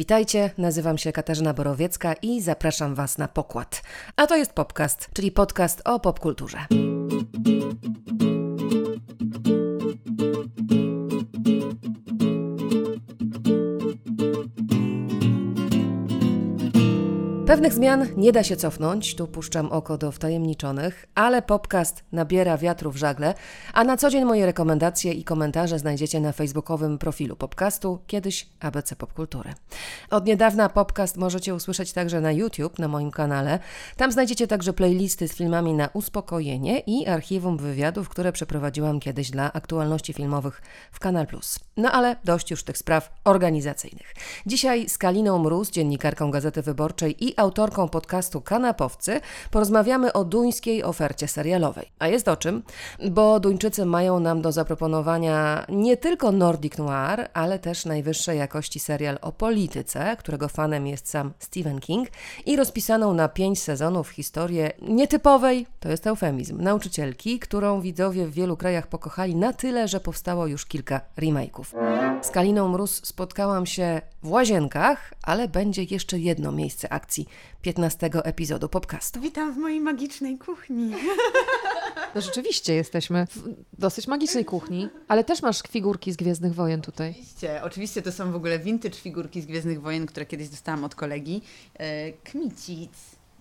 Witajcie, nazywam się Katarzyna Borowiecka i zapraszam Was na pokład. A to jest Popcast, czyli podcast o popkulturze. Pewnych zmian nie da się cofnąć, tu puszczam oko do wtajemniczonych, ale podcast nabiera wiatru w żagle, a na co dzień moje rekomendacje i komentarze znajdziecie na facebookowym profilu podcastu, kiedyś ABC Popkultury. Od niedawna podcast możecie usłyszeć także na YouTube, na moim kanale. Tam znajdziecie także playlisty z filmami na uspokojenie i archiwum wywiadów, które przeprowadziłam kiedyś dla aktualności filmowych w Kanal Plus. No ale dość już tych spraw organizacyjnych. Dzisiaj z Kaliną Mróz, dziennikarką Gazety Wyborczej i autorką podcastu Kanapowcy, porozmawiamy o duńskiej ofercie serialowej. A jest o czym, bo Duńczycy mają nam do zaproponowania nie tylko Nordic Noir, ale też najwyższej jakości serial o polityce, którego fanem jest sam Stephen King i rozpisaną na pięć sezonów historię nietypowej, to jest eufemizm, nauczycielki, którą widzowie w wielu krajach pokochali na tyle, że powstało już kilka remake'ów. Z Kaliną Mróz spotkałam się w Łazienkach, ale będzie jeszcze jedno miejsce akcji 15 epizodu podcastu. Witam w mojej magicznej kuchni. No rzeczywiście jesteśmy w dosyć magicznej kuchni, ale też masz figurki z Gwiezdnych Wojen tutaj. Oczywiście, oczywiście to są w ogóle vintage figurki z Gwiezdnych Wojen, które kiedyś dostałam od kolegi. E, Kmicic.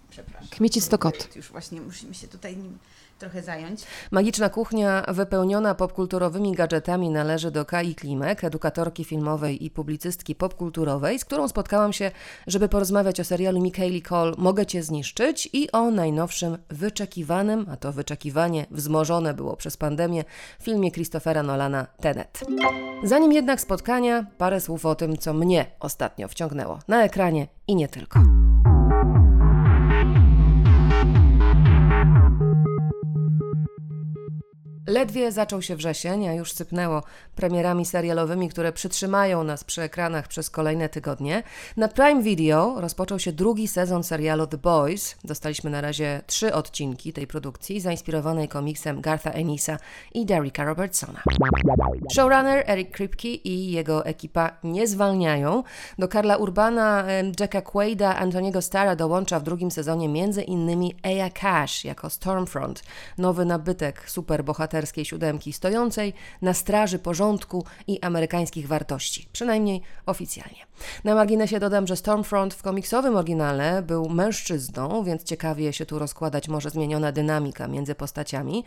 Przepraszam. Kmicic to kot. Już właśnie musimy się tutaj nim trochę zająć. Magiczna kuchnia wypełniona popkulturowymi gadżetami należy do Kai Klimek, edukatorki filmowej i publicystki popkulturowej, z którą spotkałam się, żeby porozmawiać o serialu Michaeli Cole Mogę Cię zniszczyć i o najnowszym wyczekiwanym, a to wyczekiwanie wzmożone było przez pandemię, filmie Christophera Nolana Tenet. Zanim jednak spotkania, parę słów o tym, co mnie ostatnio wciągnęło na ekranie i nie tylko. Ledwie zaczął się wrzesień, a już sypnęło premierami serialowymi, które przytrzymają nas przy ekranach przez kolejne tygodnie. Na Prime Video rozpoczął się drugi sezon serialu The Boys. Dostaliśmy na razie trzy odcinki tej produkcji, zainspirowanej komiksem Gartha Enisa i Derricka Robertsona. Showrunner Eric Kripke i jego ekipa nie zwalniają. Do Karla Urbana, Jacka Quaida, Antoniego Stara dołącza w drugim sezonie innymi Aya Cash jako Stormfront, nowy nabytek superbohater bohaterskiej siódemki, stojącej na straży porządku i amerykańskich wartości, przynajmniej oficjalnie. Na marginesie dodam, że Stormfront w komiksowym oryginale był mężczyzną, więc ciekawie się tu rozkładać może zmieniona dynamika między postaciami.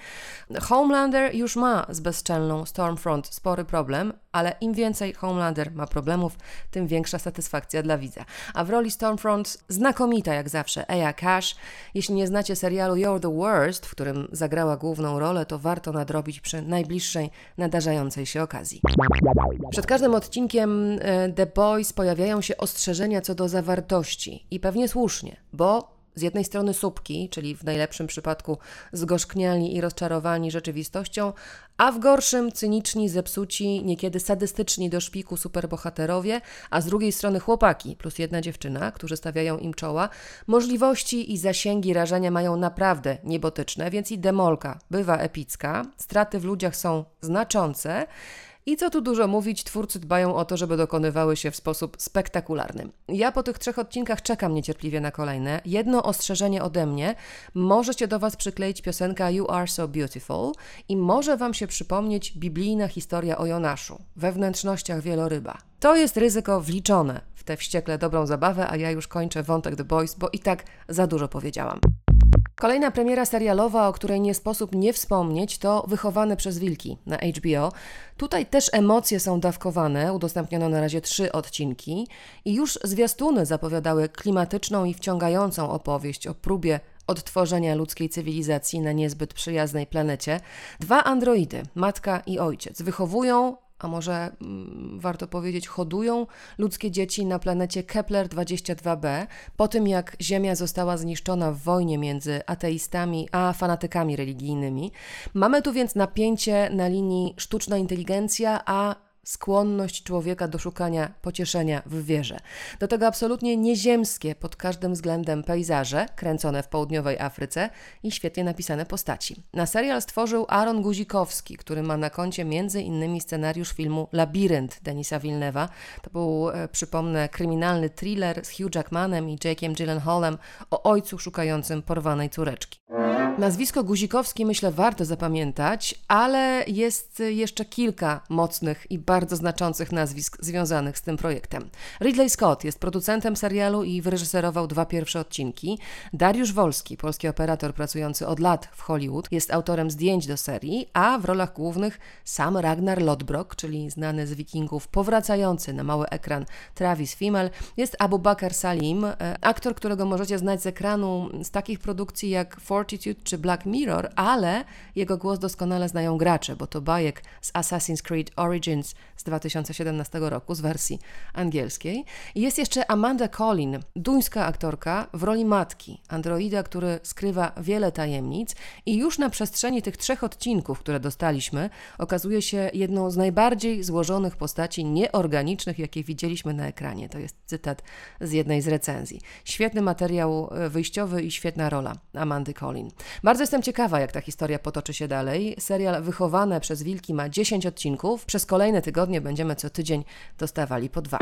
Homelander już ma z bezczelną Stormfront spory problem, ale im więcej Homelander ma problemów, tym większa satysfakcja dla widza. A w roli Stormfront znakomita jak zawsze Aya Cash. Jeśli nie znacie serialu You're the Worst, w którym zagrała główną rolę, to warto nadrobić przy najbliższej nadarzającej się okazji. Przed każdym odcinkiem e, The Boys pojawiają się ostrzeżenia co do zawartości i pewnie słusznie, bo z jednej strony słupki, czyli w najlepszym przypadku zgorzkniali i rozczarowani rzeczywistością, a w gorszym cyniczni, zepsuci, niekiedy sadystyczni do szpiku superbohaterowie, a z drugiej strony chłopaki plus jedna dziewczyna, którzy stawiają im czoła, możliwości i zasięgi rażenia mają naprawdę niebotyczne, więc i demolka bywa epicka, straty w ludziach są znaczące, i co tu dużo mówić, twórcy dbają o to, żeby dokonywały się w sposób spektakularny. Ja po tych trzech odcinkach czekam niecierpliwie na kolejne. Jedno ostrzeżenie ode mnie. Może się do Was przykleić piosenka You Are So Beautiful i może Wam się przypomnieć biblijna historia o Jonaszu we wnętrznościach wieloryba. To jest ryzyko wliczone w tę wściekle dobrą zabawę, a ja już kończę wątek The Boys, bo i tak za dużo powiedziałam. Kolejna premiera serialowa, o której nie sposób nie wspomnieć, to Wychowane przez Wilki na HBO. Tutaj też emocje są dawkowane, udostępniono na razie trzy odcinki i już zwiastuny zapowiadały klimatyczną i wciągającą opowieść o próbie odtworzenia ludzkiej cywilizacji na niezbyt przyjaznej planecie. Dwa androidy, matka i ojciec, wychowują a może mm, warto powiedzieć, hodują ludzkie dzieci na planecie Kepler 22b, po tym jak Ziemia została zniszczona w wojnie między ateistami a fanatykami religijnymi. Mamy tu więc napięcie na linii sztuczna inteligencja a skłonność człowieka do szukania pocieszenia w wierze. Do tego absolutnie nieziemskie pod każdym względem pejzaże, kręcone w południowej Afryce i świetnie napisane postaci. Na serial stworzył Aaron Guzikowski, który ma na koncie innymi scenariusz filmu Labirynt Denisa Villeneuve'a. To był, e, przypomnę, kryminalny thriller z Hugh Jackmanem i Jake'em Gyllenhaalem o ojcu szukającym porwanej córeczki. Nazwisko Guzikowski myślę warto zapamiętać, ale jest jeszcze kilka mocnych i bardzo znaczących nazwisk związanych z tym projektem. Ridley Scott jest producentem serialu i wyreżyserował dwa pierwsze odcinki. Dariusz Wolski, polski operator pracujący od lat w Hollywood, jest autorem zdjęć do serii, a w rolach głównych sam Ragnar Lodbrok, czyli znany z Wikingów, powracający na mały ekran Travis Fimmel, jest Abu Bakr Salim, e, aktor, którego możecie znać z ekranu z takich produkcji jak Fortitude czy Black Mirror, ale jego głos doskonale znają gracze, bo to bajek z Assassin's Creed Origins z 2017 roku, z wersji angielskiej. Jest jeszcze Amanda Collin, duńska aktorka w roli matki, androida, który skrywa wiele tajemnic i już na przestrzeni tych trzech odcinków, które dostaliśmy, okazuje się jedną z najbardziej złożonych postaci nieorganicznych, jakie widzieliśmy na ekranie. To jest cytat z jednej z recenzji. Świetny materiał e, wyjściowy i świetna rola Amandy Collin. Bardzo jestem ciekawa, jak ta historia potoczy się dalej. Serial Wychowane przez Wilki ma 10 odcinków. Przez kolejne tygodnie będziemy co tydzień dostawali po dwa.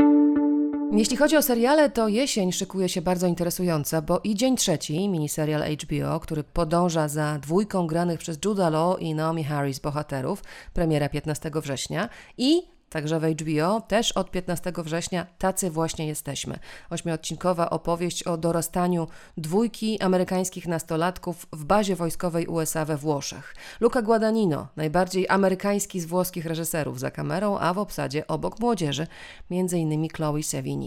Jeśli chodzi o seriale, to jesień szykuje się bardzo interesująca, bo i Dzień Trzeci, miniserial HBO, który podąża za dwójką granych przez Judah Law i Naomi Harris bohaterów, premiera 15 września, i Także w HBO też od 15 września tacy właśnie jesteśmy. Ośmiodcinkowa opowieść o dorastaniu dwójki amerykańskich nastolatków w bazie wojskowej USA we Włoszech. Luca Guadagnino, najbardziej amerykański z włoskich reżyserów za kamerą, a w obsadzie obok młodzieży, m.in. Chloe Sevigny.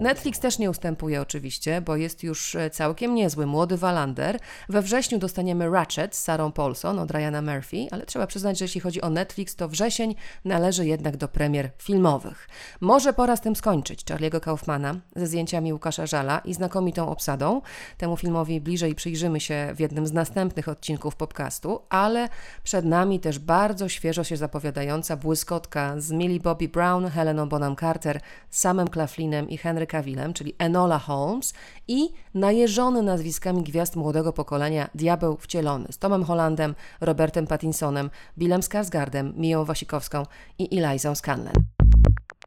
Netflix też nie ustępuje oczywiście, bo jest już e, całkiem niezły młody Wallander. We wrześniu dostaniemy Ratchet z Sarą Paulson od Ryana Murphy, ale trzeba przyznać, że jeśli chodzi o Netflix, to wrzesień należy jednak do premier filmowych. Może pora z tym skończyć Charlie'ego Kaufmana ze zdjęciami Łukasza Żala i znakomitą obsadą. Temu filmowi bliżej przyjrzymy się w jednym z następnych odcinków podcastu, ale przed nami też bardzo świeżo się zapowiadająca błyskotka z Millie Bobby Brown, Heleną Bonham Carter, Samem Claflinem i Henry Cavillem, czyli Enola Holmes i najeżony nazwiskami gwiazd młodego pokolenia Diabeł Wcielony z Tomem Hollandem, Robertem Pattinsonem, Billem Skarsgardem, Miją Wasikowską i Eliza Scanlon.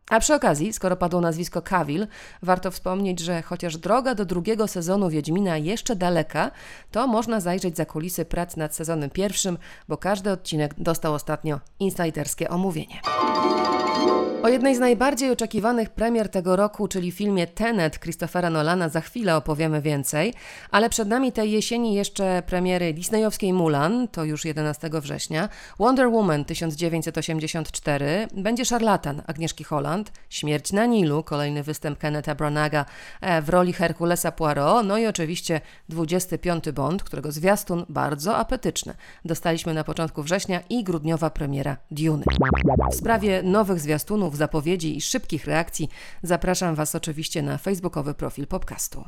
A przy okazji, skoro padło nazwisko Cavill, warto wspomnieć, że chociaż droga do drugiego sezonu Wiedźmina jeszcze daleka, to można zajrzeć za kulisy prac nad sezonem pierwszym, bo każdy odcinek dostał ostatnio insiderskie omówienie. O jednej z najbardziej oczekiwanych premier tego roku, czyli filmie Tenet Christophera Nolana, za chwilę opowiemy więcej, ale przed nami tej jesieni jeszcze premiery disneyowskiej Mulan, to już 11 września, Wonder Woman 1984, będzie Szarlatan Agnieszki Holland, Śmierć na Nilu, kolejny występ Kenneta Branaga e, w roli Herkulesa Poirot, no i oczywiście 25 Bond, którego zwiastun bardzo apetyczny. Dostaliśmy na początku września i grudniowa premiera Dune. W sprawie nowych zwiastunów zapowiedzi i szybkich reakcji zapraszam Was oczywiście na facebookowy profil podcastu.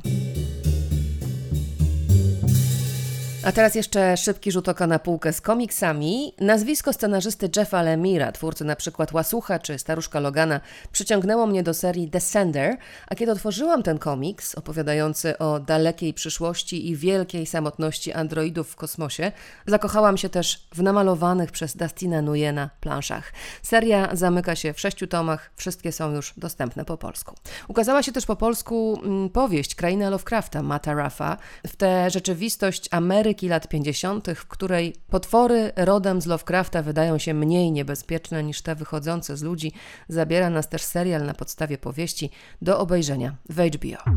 A teraz jeszcze szybki rzut oka na półkę z komiksami. Nazwisko scenarzysty Jeffa Lemira, twórcy na przykład Łasucha czy Staruszka Logana, przyciągnęło mnie do serii Descender, a kiedy otworzyłam ten komiks opowiadający o dalekiej przyszłości i wielkiej samotności androidów w kosmosie, zakochałam się też w namalowanych przez Dustina Nuyena planszach. Seria zamyka się w sześciu tomach, wszystkie są już dostępne po polsku. Ukazała się też po polsku mm, powieść Kraina Lovecrafta, Mata Rafa. W tę rzeczywistość Ameryki Ameryki lat 50., w której potwory rodem z Lovecrafta wydają się mniej niebezpieczne niż te wychodzące z ludzi, zabiera nas też serial na podstawie powieści do obejrzenia w HBO.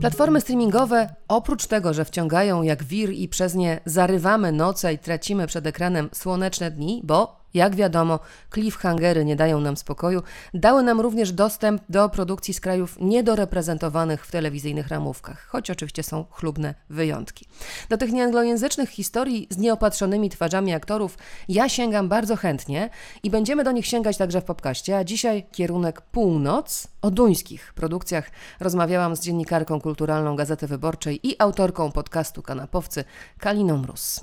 Platformy streamingowe, oprócz tego, że wciągają jak wir i przez nie zarywamy noce i tracimy przed ekranem słoneczne dni, bo Jak wiadomo, cliffhangery nie dają nam spokoju, dały nam również dostęp do produkcji z krajów niedoreprezentowanych w telewizyjnych ramówkach, choć oczywiście są chlubne wyjątki. Do tych nieanglojęzycznych historii z nieopatrzonymi twarzami aktorów ja sięgam bardzo chętnie i będziemy do nich sięgać także w podcaście, a dzisiaj kierunek północ. O duńskich produkcjach rozmawiałam z dziennikarką kulturalną Gazety Wyborczej i autorką podcastu Kanapowcy Kaliną Mróz.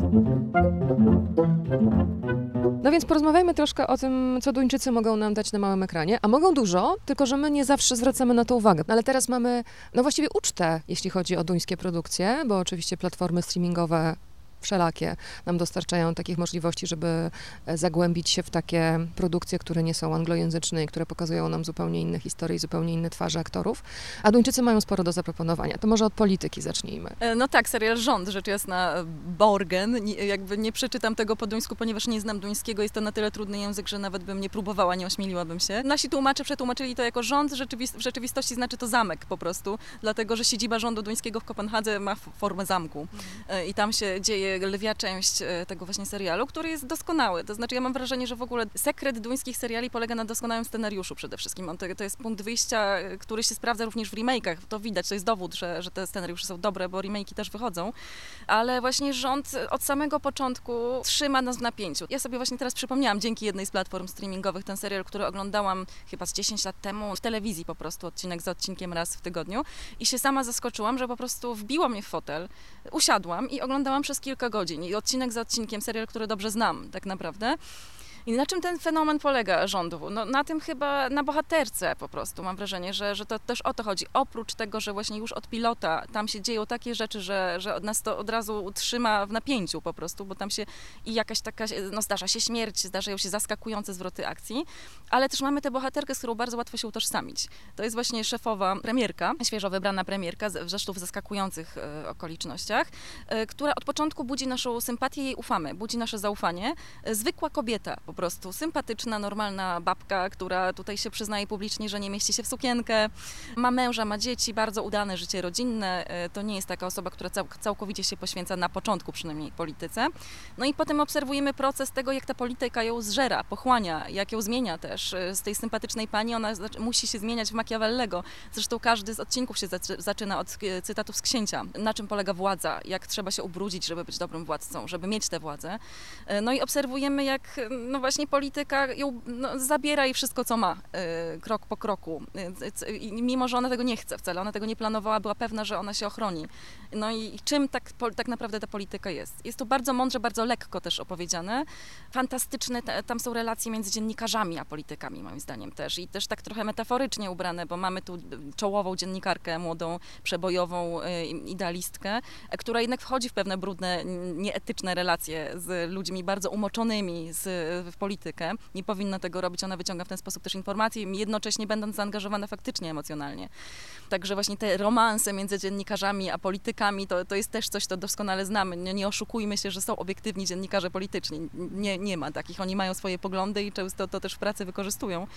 No więc porozmawiajmy troszkę o tym, co Duńczycy mogą nam dać na małym ekranie. A mogą dużo, tylko że my nie zawsze zwracamy na to uwagę. Ale teraz mamy, no właściwie ucztę, jeśli chodzi o duńskie produkcje, bo oczywiście platformy streamingowe wszelakie nam dostarczają takich możliwości, żeby e, zagłębić się w takie produkcje, które nie są anglojęzyczne i które pokazują nam zupełnie inne historie, zupełnie inne twarze aktorów. A Duńczycy mają sporo do zaproponowania. To może od polityki zacznijmy. E, no tak, serial Rząd, rzecz jasna, Borgen. Nie, jakby nie przeczytam tego po duńsku, ponieważ nie znam duńskiego. Jest to na tyle trudny język, że nawet bym nie próbowała, nie ośmieliłabym się. Nasi tłumacze przetłumaczyli to jako rząd, w rzeczywistości znaczy to zamek po prostu, dlatego że siedziba rządu duńskiego w Kopenhadze ma formę zamku e, i tam się dzieje lwia część e, tego właśnie serialu, który jest doskonały. To znaczy ja mam wrażenie, że w ogóle sekret duńskich seriali polega na doskonałym scenariuszu przede wszystkim. On to, to jest punkt wyjścia, e, który się sprawdza również w remake'ach. To widać, to jest dowód, że, że te scenariusze są dobre, bo remake'i też wychodzą. Ale właśnie rząd od samego początku trzyma nas w napięciu. Ja sobie właśnie teraz przypomniałam dzięki jednej z platform streamingowych ten serial, który oglądałam chyba z 10 lat temu w telewizji po prostu, odcinek za odcinkiem raz w tygodniu i się sama zaskoczyłam, że po prostu wbiło mnie w fotel, usiadłam i oglądałam przez kilka kilka godzin i odcinek za odcinkiem, serial, który dobrze znam tak naprawdę. I na czym ten fenomen polega rządu? No, na tym chyba, na bohaterce po prostu. Mam wrażenie, że, że to też o to chodzi. Oprócz tego, że właśnie już od pilota tam się dzieją takie rzeczy, że, że nas to od razu trzyma w napięciu po prostu, bo tam się i jakaś taka, no zdarza się śmierć, zdarzają się zaskakujące zwroty akcji, ale też mamy tę bohaterkę, z którą bardzo łatwo się utożsamić. To jest właśnie szefowa premierka, świeżo wybrana premierka, zresztą w zaskakujących e, okolicznościach, e, która od początku budzi naszą sympatię i ufamy, budzi nasze zaufanie. E, zwykła kobieta po prostu sympatyczna, normalna babka, która tutaj się przyznaje publicznie, że nie mieści się w sukienkę, ma męża, ma dzieci, bardzo udane życie rodzinne. E, to nie jest taka osoba, która całkowicie się poświęca na początku przynajmniej polityce. No i potem obserwujemy proces tego, jak ta polityka ją zżera, pochłania, jak ją zmienia też. E, z tej sympatycznej pani ona musi się zmieniać w Machiavellego. Zresztą każdy z odcinków się zaczyna od e, cytatów z księcia. Na czym polega władza, jak trzeba się ubrudzić, żeby być dobrym władcą, żeby mieć tę władzę. No i obserwujemy, jak no właśnie polityka ją no, zabiera i wszystko, co ma, y, krok po kroku. Y, y, mimo, że ona tego nie chce wcale, ona tego nie planowała, była pewna, że ona się ochroni. No i czym tak, tak naprawdę ta polityka jest? Jest to bardzo mądrze, bardzo lekko też opowiedziane. Fantastyczne tam są relacje między dziennikarzami a politykami, moim zdaniem też. I też tak trochę metaforycznie ubrane, bo mamy tu czołową dziennikarkę, młodą, przebojową idealistkę, która jednak wchodzi w pewne brudne, nieetyczne relacje z ludźmi bardzo umoczonymi z, w politykę. Nie powinna tego robić, ona wyciąga w ten sposób też informacje, jednocześnie będąc zaangażowana faktycznie emocjonalnie. Także właśnie te romanse między dziennikarzami a politykami to, to jest też coś, co doskonale znamy. Nie, nie oszukujmy się, że są obiektywni dziennikarze polityczni. Nie, nie ma takich. Oni mają swoje poglądy i często to też w pracy wykorzystują.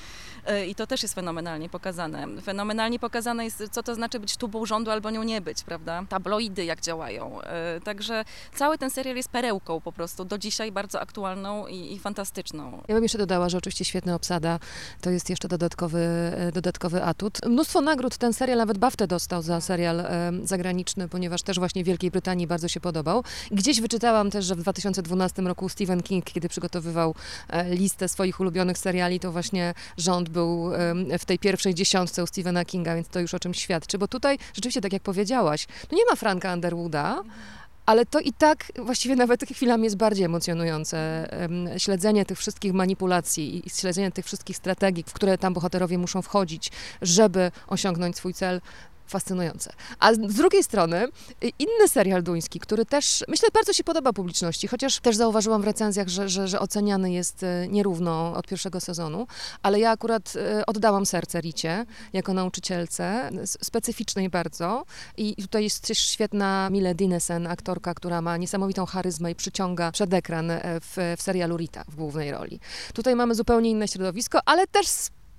E, I to też jest fenomenalnie pokazane. Fenomenalnie pokazane jest, co to znaczy być tubą rządu albo nią nie być, prawda? Tabloidy jak działają. E, także cały ten serial jest perełką po prostu do dzisiaj bardzo aktualną i, i fantastyczną. Ja bym jeszcze dodała, że oczywiście świetna obsada to jest jeszcze dodatkowy, e, dodatkowy atut. Mnóstwo nagród ten serial, nawet BAFTA dostał za serial e, zagraniczny, ponieważ też właśnie Wielkiej Brytanii bardzo się podobał. Gdzieś wyczytałam też, że w 2012 roku Stephen King, kiedy przygotowywał e, listę swoich ulubionych seriali, to właśnie rząd był w tej pierwszej dziesiątce u Stephena Kinga, więc to już o czymś świadczy, bo tutaj rzeczywiście, tak jak powiedziałaś, tu nie ma Franka Underwooda, ale to i tak właściwie nawet chwilami jest bardziej emocjonujące. Śledzenie tych wszystkich manipulacji i śledzenie tych wszystkich strategii, w które tam bohaterowie muszą wchodzić, żeby osiągnąć swój cel, fascynujące. A z drugiej strony y, inny serial duński, który też, myślę, bardzo się podoba publiczności, chociaż też zauważyłam w recenzjach, że, że, że oceniany jest y, nierówno od pierwszego sezonu, ale ja akurat y, oddałam serce Ricie jako nauczycielce, specyficznej bardzo i tutaj jest też świetna Mile Dinesen, aktorka, która ma niesamowitą charyzmę i przyciąga przed ekran w, w serialu Rita w głównej roli. Tutaj mamy zupełnie inne środowisko, ale też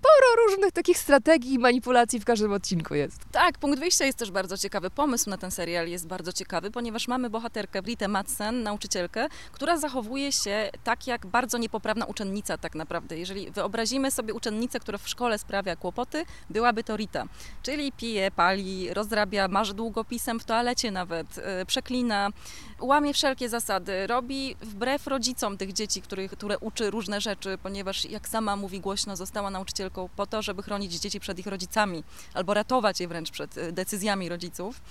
sporo różnych takich strategii i manipulacji w każdym odcinku jest. Tak, punkt wyjścia jest też bardzo ciekawy. Pomysł na ten serial jest bardzo ciekawy, ponieważ mamy bohaterkę Britę Madsen, nauczycielkę, która zachowuje się tak jak bardzo niepoprawna uczennica tak naprawdę. Jeżeli wyobrazimy sobie uczennicę, która w szkole sprawia kłopoty, byłaby to Rita. Czyli pije, pali, rozrabia, marzy długopisem w toalecie nawet, yy, przeklina, łamie wszelkie zasady, robi wbrew rodzicom tych dzieci, których, które uczy różne rzeczy, ponieważ jak sama mówi głośno, została nauczycielką po to, żeby chronić dzieci przed ich rodzicami albo ratować je wręcz przed y, decyzjami rodziców.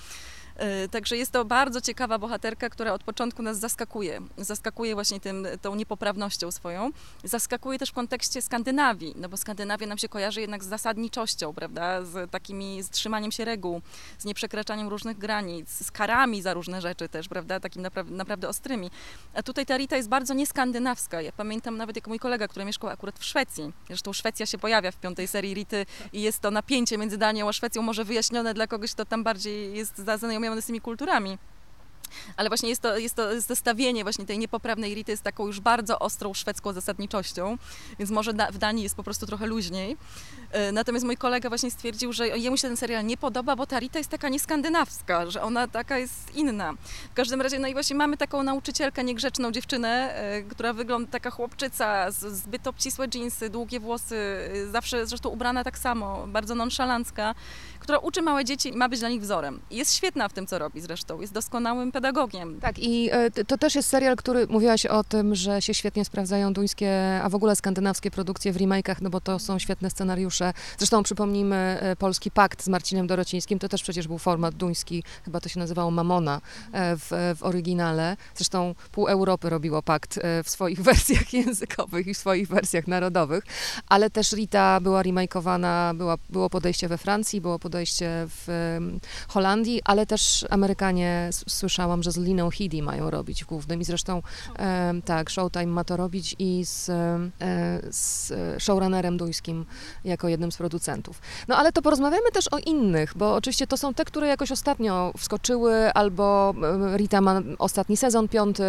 Y, Także jest to bardzo ciekawa bohaterka, która od początku nas zaskakuje. Zaskakuje właśnie tym, tą niepoprawnością swoją. Zaskakuje też w kontekście Skandynawii, no bo Skandynawia nam się kojarzy jednak z zasadniczością, prawda? Z takimi, z trzymaniem się reguł, z nieprzekraczaniem różnych granic, z karami za różne rzeczy też, prawda? Takimi naprawdę, naprawdę ostrymi. A tutaj ta Rita jest bardzo nieskandynawska. Ja pamiętam nawet jako mój kolega, który mieszkał akurat w Szwecji. Zresztą Szwecja się pojawia w piątej serii Rity i jest to napięcie między Danią a Szwecją może wyjaśnione dla kogoś, kto tam bardziej jest zaznajomiony z tymi kulturami. Ale właśnie jest to, jest to zestawienie właśnie tej niepoprawnej Rity z taką już bardzo ostrą szwedzką zasadniczością, więc może w Danii jest po prostu trochę luźniej. E, Natomiast mój kolega właśnie stwierdził, że jemu się ten serial nie podoba, bo ta Rita jest taka nieskandynawska, że ona taka jest inna. W każdym razie, no i właśnie mamy taką nauczycielkę, niegrzeczną dziewczynę, e, która wygląda taka chłopczyca, zbyt obcisłe dżinsy, długie włosy, e, zawsze zresztą ubrana tak samo, bardzo nonszalancka, która uczy małe dzieci ma być dla nich wzorem. Jest świetna w tym, co robi zresztą, jest doskonałym pedagogiem. Tak, i e, to też jest serial, który mówiłaś o tym, że się świetnie sprawdzają duńskie, a w ogóle skandynawskie produkcje w remake'ach, no bo to są świetne scenariusze. Zresztą przypomnijmy e, Polski Pakt z Marcinem Dorocińskim, to też przecież był format duński, chyba to się nazywało Mamona e, w, w oryginale. Zresztą pół Europy robiło pakt w swoich wersjach językowych i w swoich wersjach narodowych, ale też Rita była remakeowana, była, było podejście we Francji, było podejście w Holandii, ale też Amerykanie s- słyszałam, że z Liną Headey mają robić w głównym i zresztą em, tak, Showtime ma to robić i z, e, z e, showrunnerem duńskim jako jednym z producentów. No ale to porozmawiamy też o innych, bo oczywiście to są te, które jakoś ostatnio wskoczyły, albo em, Rita ma ostatni sezon, piąty,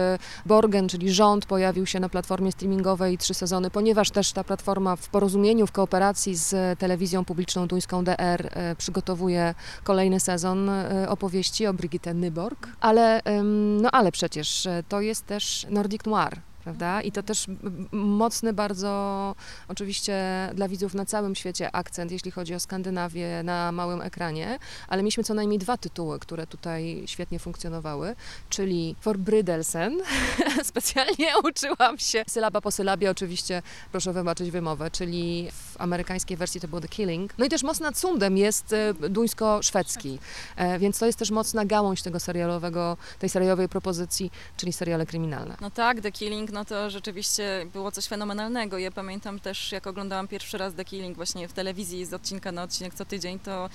Borgen, czyli rząd, pojawił się na platformie streamingowej trzy sezony, ponieważ też ta platforma w porozumieniu, w kooperacji z telewizją publiczną duńską DR e, przygotowuje kolejny sezon e, opowieści o Brigitte Nyborg. Ale, em, no ale przecież e, to jest też Nordic Noir. Prawda? I to też mocny bardzo, oczywiście dla widzów na całym świecie akcent, jeśli chodzi o Skandynawię na małym ekranie, ale mieliśmy co najmniej dwa tytuły, które tutaj świetnie funkcjonowały, czyli For Brydelsen, specjalnie uczyłam się sylaba po sylabie, oczywiście proszę wybaczyć wymowę, czyli w amerykańskiej wersji to było The Killing. No i też Mocna Cundem jest e, duńsko-szwedzki, e, więc to jest też mocna gałąź tego serialowego, tej serialowej propozycji, czyli seriale kryminalne. No tak, The Killing, no to rzeczywiście było coś fenomenalnego. Ja pamiętam też, jak oglądałam pierwszy raz The Killing właśnie w telewizji z odcinka na odcinek co tydzień, to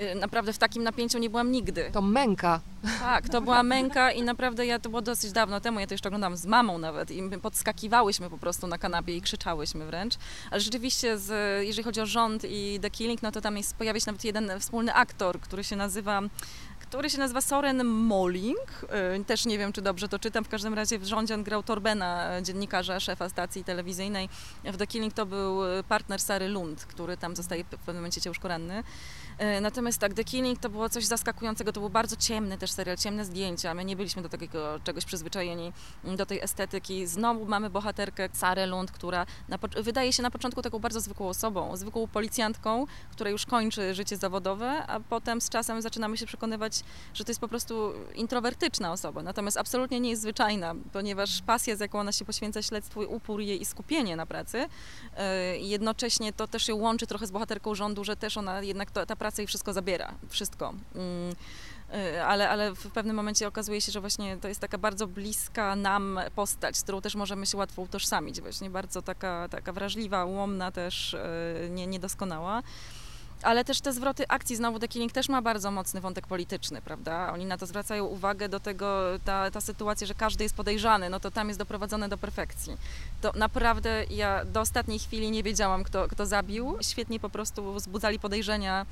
y, naprawdę w takim napięciu nie byłam nigdy. To męka. Tak, to była męka i naprawdę ja to było dosyć dawno temu, ja to jeszcze oglądałam z mamą nawet i my podskakiwałyśmy po prostu na kanapie i krzyczałyśmy wręcz. Ale rzeczywiście, z, jeżeli chodzi o rząd i The Killing, no to tam jest, pojawia się nawet jeden wspólny aktor, który się nazywa który się nazywa Soren Molling. Y, Też nie wiem, czy dobrze to czytam. W każdym razie w rządzie grał Torbena, y, dziennikarza, szefa stacji telewizyjnej. W The Killing to był y, partner Sary Lund, który tam zostaje w pewnym momencie ciężko ranny. E, Natomiast tak, The Killing to było coś zaskakującego, to był bardzo ciemny też serial, ciemne zdjęcia. My nie byliśmy do takiego czegoś przyzwyczajeni, m, do tej estetyki. Znowu mamy bohaterkę Sarę Lund, która wydaje się na początku taką bardzo zwykłą osobą, zwykłą policjantką, która już kończy życie zawodowe, a potem z czasem zaczynamy się przekonywać, że to jest po prostu introwertyczna osoba. Natomiast absolutnie nie jest zwyczajna, ponieważ pasja, z jaką ona się poświęca śledztwu, upór jej i skupienie na pracy, e, jednocześnie to też się łączy trochę z bohaterką rządu, że też ona jednak to, ta praca jej wszystko zabiera, wszystko. Mm, y, Ale, ale w pewnym momencie okazuje się, że właśnie to jest taka bardzo bliska nam postać, z którą też możemy się łatwo utożsamić. Właśnie bardzo taka, taka wrażliwa, ułomna też, y, nie, niedoskonała. Ale też te zwroty akcji, znowu The Killing też ma bardzo mocny wątek polityczny, prawda? Oni na to zwracają uwagę do tego, ta, ta sytuacja, że każdy jest podejrzany, no to tam jest doprowadzone do perfekcji. To naprawdę ja do ostatniej chwili nie wiedziałam, kto, kto zabił. Świetnie po prostu wzbudzali podejrzenia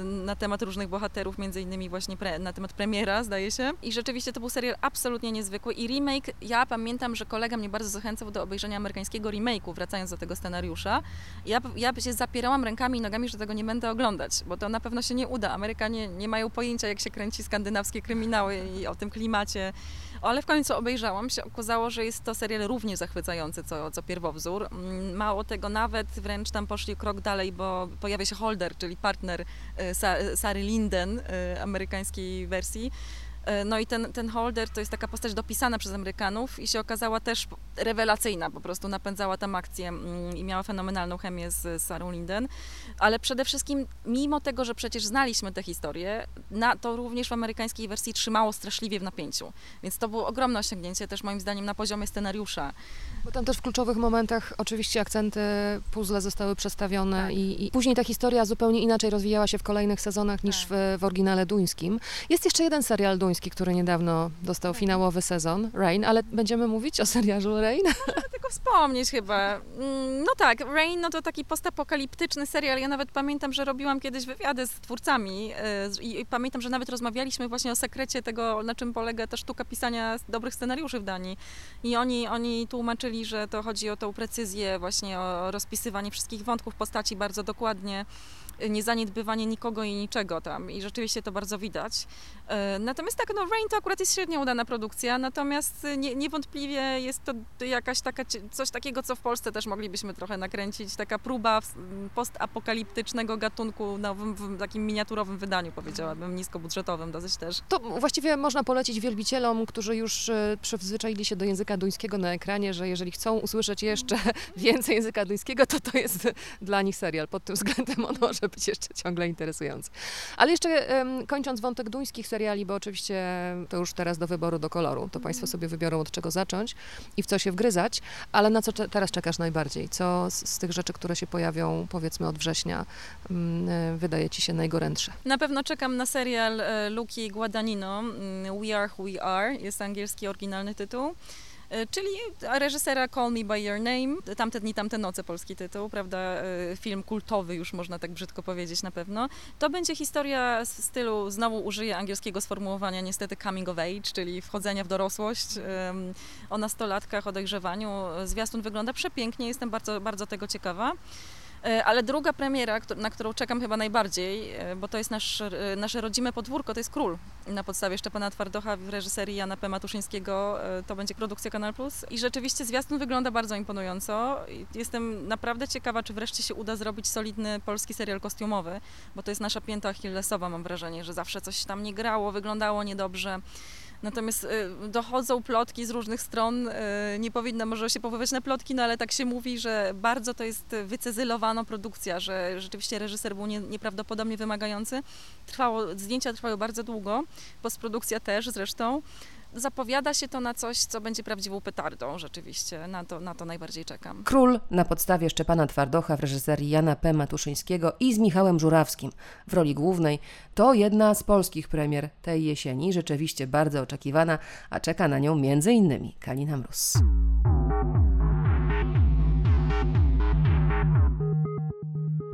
y, na temat różnych bohaterów, między innymi właśnie pre, na temat premiera, zdaje się. I rzeczywiście to był serial absolutnie niezwykły. I remake, ja pamiętam, że kolega mnie bardzo zachęcał do obejrzenia amerykańskiego remake'u, wracając do tego scenariusza. Ja, ja się zapierałam rękami i nogami, że tego nie będę oglądać, bo to na pewno się nie uda. Amerykanie nie mają pojęcia, jak się kręci skandynawskie kryminały i o tym klimacie. Ale w końcu obejrzałam się, okazało, że jest to serial równie zachwycający co, co pierwowzór. Mm, mało tego, nawet wręcz tam poszli krok dalej, bo pojawia się Holder, czyli partner y, Sary Linden, y, amerykańskiej wersji no i ten, ten holder to jest taka postać dopisana przez Amerykanów i się okazała też rewelacyjna, po prostu napędzała tam akcję mm, i miała fenomenalną chemię z Sarą Linden. Ale przede wszystkim, mimo tego, że przecież znaliśmy tę historię, na, to również w amerykańskiej wersji trzymało straszliwie w napięciu. Więc to było ogromne osiągnięcie też moim zdaniem na poziomie scenariusza. Bo tam też w kluczowych momentach oczywiście akcenty, puzzle zostały przestawione tak. i, i, później ta historia zupełnie inaczej rozwijała się w kolejnych sezonach niż tak. w, w oryginale duńskim. Jest jeszcze jeden serial duński, który niedawno dostał finałowy sezon, Rain, ale będziemy mówić o serialu Rain? Można tylko wspomnieć chyba. Mm, no tak, Rain no to taki postapokaliptyczny serial. Ja nawet pamiętam, że robiłam kiedyś wywiady z twórcami y, i, pamiętam, że nawet rozmawialiśmy właśnie o sekrecie tego, na czym polega ta sztuka pisania dobrych scenariuszy w Danii. I oni, oni tłumaczyli czyli że to chodzi o tą precyzję, właśnie o rozpisywanie wszystkich wątków postaci bardzo dokładnie, niezaniedbywanie nikogo i niczego tam i rzeczywiście to bardzo widać. E, natomiast tak, no Rain to akurat jest średnio udana produkcja, natomiast nie, niewątpliwie jest to jakaś taka, coś takiego, co w Polsce też moglibyśmy trochę nakręcić, taka próba postapokaliptycznego gatunku nowym, w takim miniaturowym wydaniu, powiedziałabym, niskobudżetowym dosyć też. To właściwie można polecić wielbicielom, którzy już e, przyzwyczaili się do języka duńskiego na ekranie, że jeżeli chcą usłyszeć jeszcze więcej języka duńskiego, to to jest dla nich serial. Pod tym względem on może być jeszcze ciągle interesujący. Ale jeszcze kończąc wątek duńskich seriali, bo oczywiście to już teraz do wyboru, do koloru, to Państwo sobie wybiorą od czego zacząć i w co się wgryzać, ale na co teraz czekasz najbardziej? Co z, z tych rzeczy, które się pojawią powiedzmy od września mm, e, wydaje Ci się najgorętsze? Na pewno czekam na serial e, Luki Guadagnino, mm, We Are Who We Are, jest angielski oryginalny tytuł. E, czyli reżysera Call Me By Your Name, Tamte dni, tamte noce, polski tytuł, prawda, e, film kultowy już można tak brzydko powiedzieć na pewno. To będzie historia w stylu, znowu użyję angielskiego sformułowania, niestety coming of age, czyli wchodzenia w dorosłość, o nastolatkach, o dojrzewaniu. Zwiastun wygląda przepięknie, jestem bardzo, bardzo tego ciekawa. E, ale druga premiera, na którą czekam chyba najbardziej, e, bo to jest nasz, e, nasze rodzime podwórko, to jest Król. Na podstawie Szczepana Twardocha w reżyserii Jana P. Matuszyńskiego to będzie produkcja Kanal Plus. I rzeczywiście zwiastun wygląda bardzo imponująco. Jestem naprawdę ciekawa, czy wreszcie się uda zrobić solidny polski serial kostiumowy, bo to jest nasza pięta achillesowa, mam wrażenie, że zawsze coś tam nie grało, wyglądało niedobrze. Natomiast y, dochodzą plotki z różnych stron. Y, nie powinna może się powoływać na plotki, no ale tak się mówi, że bardzo to jest wycezylowana produkcja, że rzeczywiście reżyser był nie, nieprawdopodobnie wymagający. Trwało, zdjęcia trwały bardzo długo, postprodukcja też zresztą zapowiada się to na coś, co będzie prawdziwą petardą rzeczywiście. Na to, na to najbardziej czekam. Król na podstawie Szczepana Twardocha w reżyserii Jana P. Matuszyńskiego i z Michałem Żurawskim w roli głównej to jedna z polskich premier tej jesieni, rzeczywiście bardzo oczekiwana, a czeka na nią innymi Kalina Mróz.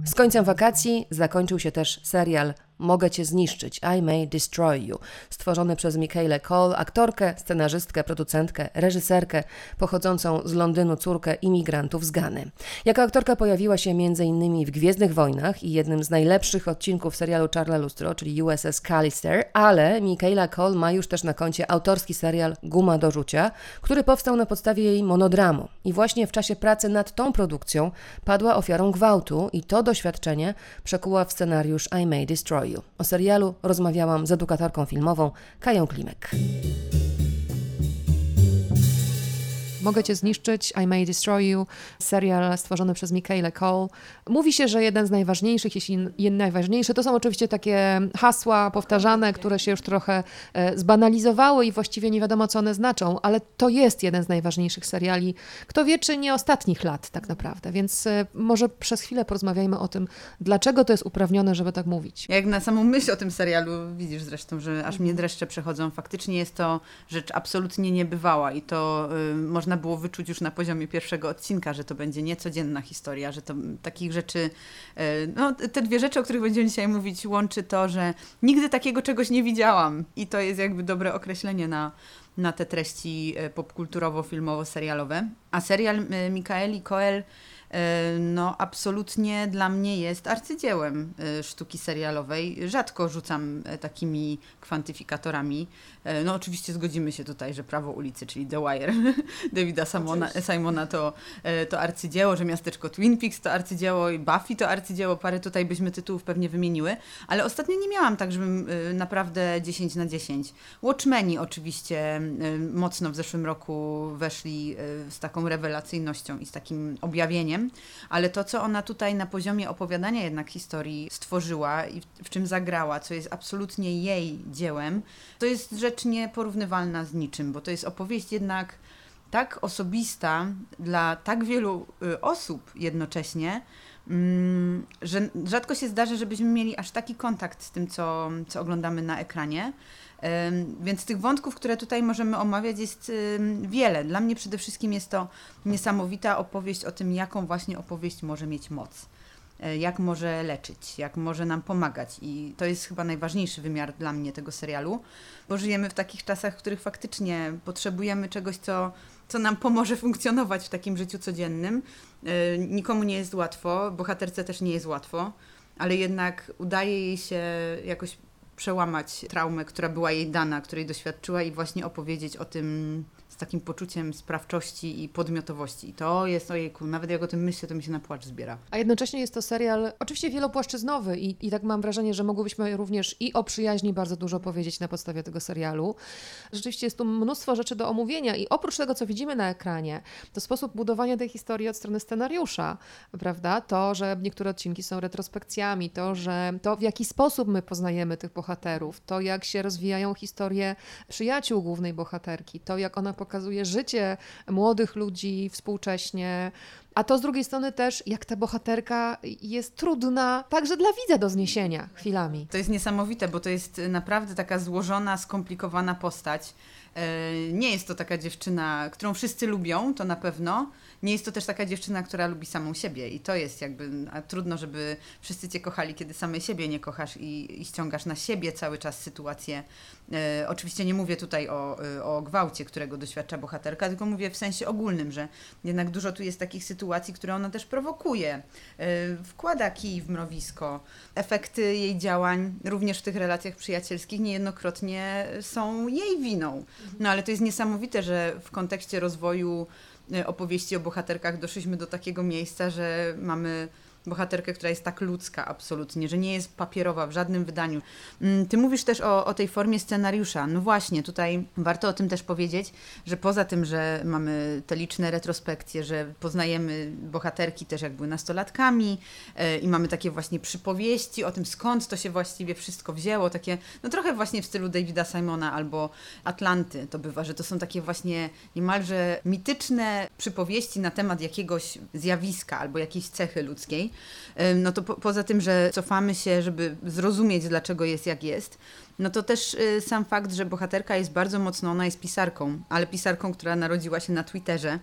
Z końcem wakacji zakończył się też serial Mogę Cię zniszczyć, I May Destroy You, stworzony przez Michaela Cole, aktorkę, scenarzystkę, producentkę, reżyserkę, pochodzącą z Londynu córkę imigrantów z Gany. Jako aktorka pojawiła się m.in. w Gwiezdnych Wojnach i jednym z najlepszych odcinków serialu Charla Lustro, czyli USS Callister, ale Michaela Cole ma już też na koncie autorski serial Guma do rzucia, który powstał na podstawie jej monodramu. I właśnie w czasie pracy nad tą produkcją padła ofiarą gwałtu i to doświadczenie przekuła w scenariusz I May Destroy o serialu rozmawiałam z edukatorką filmową Kają Klimek. Mogę cię zniszczyć, I May Destroy You, serial stworzony przez Michaela Cole. Mówi się, że jeden z najważniejszych, jeśli nie najważniejszy, to są oczywiście takie hasła powtarzane, które się już trochę e, zbanalizowały i właściwie nie wiadomo, co one znaczą, ale to jest jeden z najważniejszych seriali. Kto wie, czy nie ostatnich lat tak naprawdę, więc e, może przez chwilę porozmawiajmy o tym, dlaczego to jest uprawnione, żeby tak mówić. Jak na samą myśl o tym serialu, widzisz zresztą, że aż mnie dreszcze przechodzą. Faktycznie jest to rzecz absolutnie niebywała i to y, można było wyczuć już na poziomie pierwszego odcinka, że to będzie niecodzienna historia, że to takich rzeczy, y, no te dwie rzeczy, o których będziemy dzisiaj mówić, łączy to, że nigdy takiego czegoś nie widziałam i to jest jakby dobre określenie na, na te treści y, popkulturowo-filmowo-serialowe. A serial y, Mikaeli Coel E, no absolutnie dla mnie jest arcydziełem e, sztuki serialowej. Rzadko rzucam e, takimi kwantyfikatorami. No oczywiście zgodzimy się tutaj, że Prawo ulicy, czyli The Wire Davida Simona, Simona to, to arcydzieło, że miasteczko Twin Peaks to arcydzieło i Buffy to arcydzieło. Parę tutaj byśmy tytułów pewnie wymieniły, ale ostatnio nie miałam tak, żebym naprawdę 10 na 10. Watchmeni oczywiście mocno w zeszłym roku weszli z taką rewelacyjnością i z takim objawieniem ale to, co ona tutaj na poziomie opowiadania jednak historii stworzyła i w, w czym zagrała, co jest absolutnie jej dziełem, to jest rzecz nieporównywalna z niczym, bo to jest opowieść jednak tak osobista dla tak wielu y, osób jednocześnie, mm, że rzadko się zdarzy, żebyśmy mieli aż taki kontakt z tym, co, co oglądamy na ekranie. Więc tych wątków, które tutaj możemy omawiać, jest wiele. Dla mnie przede wszystkim jest to niesamowita opowieść o tym, jaką właśnie opowieść może mieć moc. E, jak może leczyć, jak może nam pomagać. I to jest chyba najważniejszy wymiar dla mnie tego serialu, bo żyjemy w takich czasach, w których faktycznie potrzebujemy czegoś, co, co nam pomoże funkcjonować w takim życiu codziennym. E, nikomu nie jest łatwo, bohaterce też nie jest łatwo, ale jednak udaje jej się jakoś przełamać traumę, która była jej dana, której doświadczyła i właśnie opowiedzieć o tym z takim poczuciem sprawczości i podmiotowości. I to jest, ojejku, nawet jak o tym myślę, to mi się na płacz zbiera. A jednocześnie jest to serial oczywiście wielopłaszczyznowy i, i tak mam wrażenie, że mogłybyśmy również i o przyjaźni bardzo dużo powiedzieć na podstawie tego serialu. Rzeczywiście jest tu mnóstwo rzeczy do omówienia i oprócz tego, co widzimy na ekranie, to sposób budowania tej historii od strony scenariusza, prawda? To, że niektóre odcinki są retrospekcjami, to, że to w jaki sposób my poznajemy tych bohaterów, to jak się rozwijają historie przyjaciół głównej bohaterki, to jak ona pokazuje życie młodych ludzi współcześnie, a to z drugiej strony też, jak ta bohaterka jest trudna także dla widza do zniesienia chwilami. To jest niesamowite, bo to jest naprawdę taka złożona, skomplikowana postać. E, nie jest to taka dziewczyna, którą wszyscy lubią, to na pewno. Nie jest to też taka dziewczyna, która lubi samą siebie i to jest jakby trudno, żeby wszyscy cię kochali, kiedy samej siebie nie kochasz i, i ściągasz na siebie cały czas sytuację. E, oczywiście nie mówię tutaj o, e, o gwałcie, którego doświadcza bohaterka, tylko mówię w sensie ogólnym, że jednak dużo tu jest takich sytuacji, które ona też prowokuje. E, wkłada kij w mrowisko. Efekty jej działań, również w tych relacjach przyjacielskich, niejednokrotnie są jej winą. No ale to jest niesamowite, że w kontekście rozwoju opowieści o bohaterkach doszliśmy do takiego miejsca, że mamy bohaterkę, która jest tak ludzka absolutnie, że nie jest papierowa w żadnym wydaniu. Mm, ty mówisz też o, o tej formie scenariusza. No właśnie, tutaj warto o tym też powiedzieć, że poza tym, że mamy te liczne retrospekcje, że poznajemy bohaterki też jak były nastolatkami yy, i mamy takie właśnie przypowieści o tym, skąd to się właściwie wszystko wzięło, takie no trochę właśnie w stylu Davida Simona albo Atlanty to bywa, że to są takie właśnie niemalże mityczne przypowieści na temat jakiegoś zjawiska albo jakiejś cechy ludzkiej no to po, poza tym, że cofamy się, żeby zrozumieć, dlaczego jest jak jest, no to też y, sam fakt, że bohaterka jest bardzo mocno, ona jest pisarką, ale pisarką, która narodziła się na Twitterze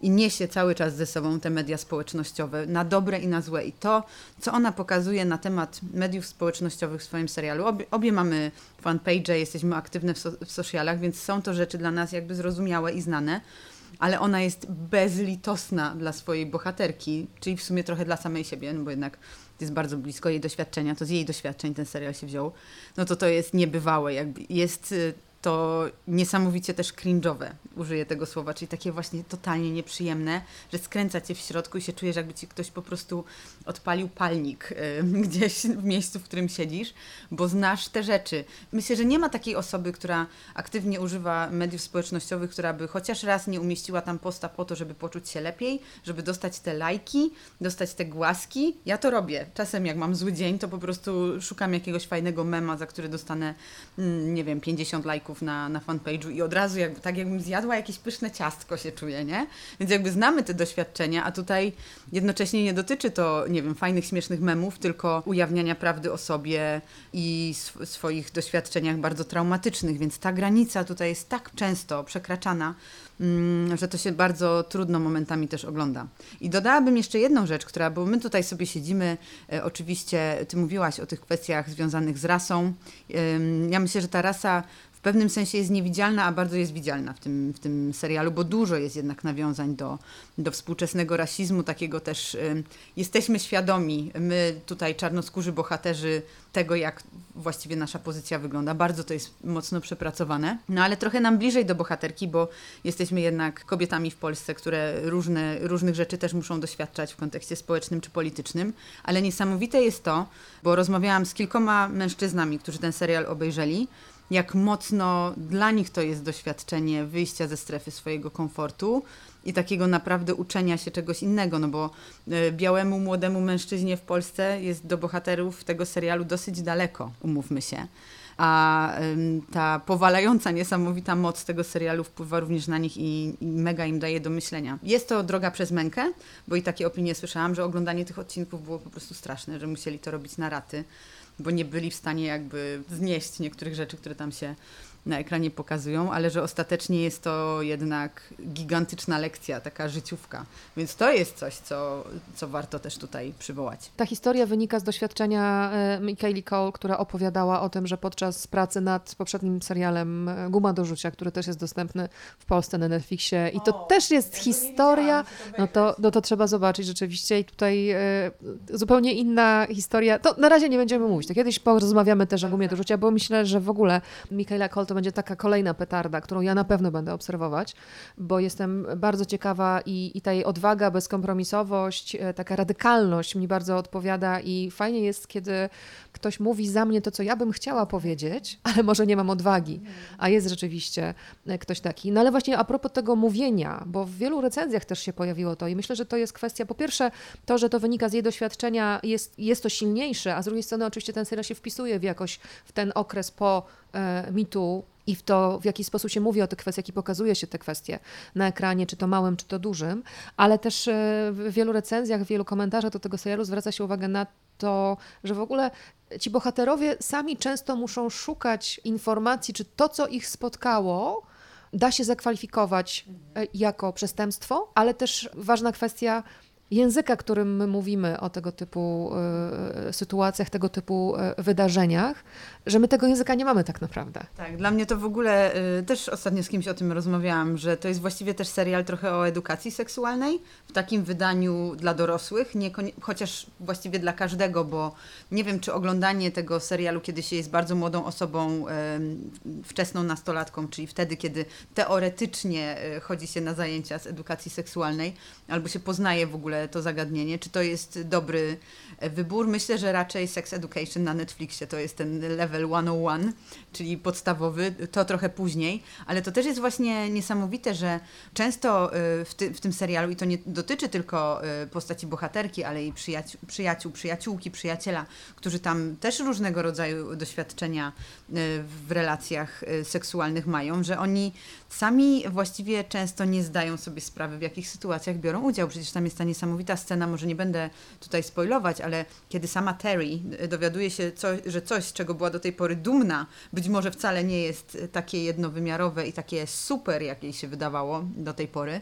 i niesie cały czas ze sobą te media społecznościowe, na dobre i na złe. I to, co ona pokazuje na temat mediów społecznościowych w swoim serialu, obie, obie mamy fanpage, jesteśmy aktywne w, so, w socialach, więc są to rzeczy dla nas jakby zrozumiałe i znane ale ona jest bezlitosna dla swojej bohaterki, czyli w sumie trochę dla samej siebie, no bo jednak jest bardzo blisko jej doświadczenia, to z jej doświadczeń ten serial się wziął, no to to jest niebywałe, jakby jest y, to niesamowicie też cringe'owe, użyję tego słowa, czyli takie właśnie totalnie nieprzyjemne, że skręca cię w środku i się czujesz, jakby ci ktoś po prostu odpalił palnik y, gdzieś w miejscu, w którym siedzisz, bo znasz te rzeczy. Myślę, że nie ma takiej osoby, która aktywnie używa mediów społecznościowych, która by chociaż raz nie umieściła tam posta po to, żeby poczuć się lepiej, żeby dostać te lajki, dostać te głaski. Ja to robię. Czasem jak mam zły dzień, to po prostu szukam jakiegoś fajnego mema, za który dostanę, mm, nie wiem, 50 lajków na, na fanpage'u i od razu jakby, tak jakbym zjadła jakieś pyszne ciastko się czuję, nie? Więc jakby znamy te doświadczenia, a tutaj jednocześnie nie dotyczy to, nie wiem, fajnych, śmiesznych memów, tylko ujawniania prawdy o sobie i sw swoich doświadczeniach bardzo traumatycznych, więc ta granica tutaj jest tak często przekraczana, mm, że to się bardzo trudno momentami też ogląda. I dodałabym jeszcze jedną rzecz, która, bo my tutaj sobie siedzimy, e, oczywiście ty mówiłaś o tych kwestiach związanych z rasą. Ja myślę, że ta rasa pewnym sensie jest niewidzialna, a bardzo jest widzialna w tym, w tym serialu, bo dużo jest jednak nawiązań do, do współczesnego rasizmu, takiego też ym, jesteśmy świadomi, my tutaj czarnoskórzy bohaterzy tego, jak właściwie nasza pozycja wygląda. Bardzo to jest mocno przepracowane. No ale trochę nam bliżej do bohaterki, bo jesteśmy jednak kobietami w Polsce, które różne, różnych rzeczy też muszą doświadczać w kontekście społecznym czy politycznym. Ale niesamowite jest to, bo rozmawiałam z kilkoma mężczyznami, którzy ten serial obejrzeli, jak mocno dla nich to jest doświadczenie wyjścia ze strefy swojego komfortu i takiego naprawdę uczenia się czegoś innego, no bo y, białemu młodemu mężczyźnie w Polsce jest do bohaterów tego serialu dosyć daleko, umówmy się. A ta powalająca, niesamowita moc tego serialu wpływa również na nich i, i mega im daje do myślenia. Jest to droga przez mękę, bo i takie opinie słyszałam, że oglądanie tych odcinków było po prostu straszne, że musieli to robić na raty bo nie byli w stanie jakby znieść niektórych rzeczy, które tam się na ekranie pokazują, ale że ostatecznie jest to jednak gigantyczna lekcja, taka życiówka. Więc to jest coś, co, co warto też tutaj przywołać. Ta historia wynika z doświadczenia e, Michaeli Cole, która opowiadała o tym, że podczas pracy nad poprzednim serialem e, Guma do rzucia, który też jest dostępny w Polsce na Netflixie i to O, też jest ja historia, no to, no to trzeba zobaczyć rzeczywiście i tutaj e, zupełnie inna historia. To na razie nie będziemy mówić, to kiedyś porozmawiamy też o Gumie do rzucia, bo myślę, że w ogóle Michaela Cole to będzie taka kolejna petarda, którą ja na pewno będę obserwować, bo jestem bardzo ciekawa i, i ta jej odwaga, bezkompromisowość, e, taka radykalność mi bardzo odpowiada i fajnie jest, kiedy ktoś mówi za mnie to, co ja bym chciała powiedzieć, ale może nie mam odwagi, a jest rzeczywiście e, ktoś taki. No ale właśnie a propos tego mówienia, bo w wielu recenzjach też się pojawiło to i myślę, że to jest kwestia, po pierwsze to, że to wynika z jej doświadczenia, jest, jest to silniejsze, a z drugiej strony oczywiście ten serial się wpisuje w jakoś w ten okres po e, mitu i w to, w jaki sposób się mówi o tych kwestiach i pokazuje się te kwestie na ekranie, czy to małym, czy to dużym, ale też e, w wielu recenzjach, w wielu komentarzach do tego serialu zwraca się uwagę na to, że w ogóle ci bohaterowie sami często muszą szukać informacji, czy to, co ich spotkało, da się zakwalifikować e, jako przestępstwo, ale też ważna kwestia języka, którym my mówimy o tego typu e, sytuacjach, tego typu e, wydarzeniach, że my tego języka nie mamy tak naprawdę. Tak, dla mnie to w ogóle też ostatnio z kimś o tym rozmawiałam, że to jest właściwie też serial trochę o edukacji seksualnej w takim wydaniu dla dorosłych, niekonie- chociaż właściwie dla każdego, bo nie wiem, czy oglądanie tego serialu, kiedy się jest bardzo młodą osobą, wczesną nastolatką, czyli wtedy, kiedy teoretycznie chodzi się na zajęcia z edukacji seksualnej, albo się poznaje w ogóle to zagadnienie, czy to jest dobry e, wybór. Myślę, że raczej Sex Education na Netflixie to jest ten level 101, czyli podstawowy, to trochę później, ale to też jest właśnie niesamowite, że często y, w, ty, w tym serialu, i to nie dotyczy tylko y, postaci bohaterki, ale i przyjaciół, przyjaciół przyjaciółki, przyjaciela, którzy tam też różnego rodzaju doświadczenia w relacjach seksualnych mają, że oni sami właściwie często nie zdają sobie sprawy, w jakich sytuacjach biorą udział. Przecież tam jest ta niesamowita scena, może nie będę tutaj spoilować, ale kiedy sama Terry y, dowiaduje się, co, że coś, z czego była do tej pory dumna, być może wcale nie jest y, takie jednowymiarowe i takie super, jak jej się wydawało do tej pory,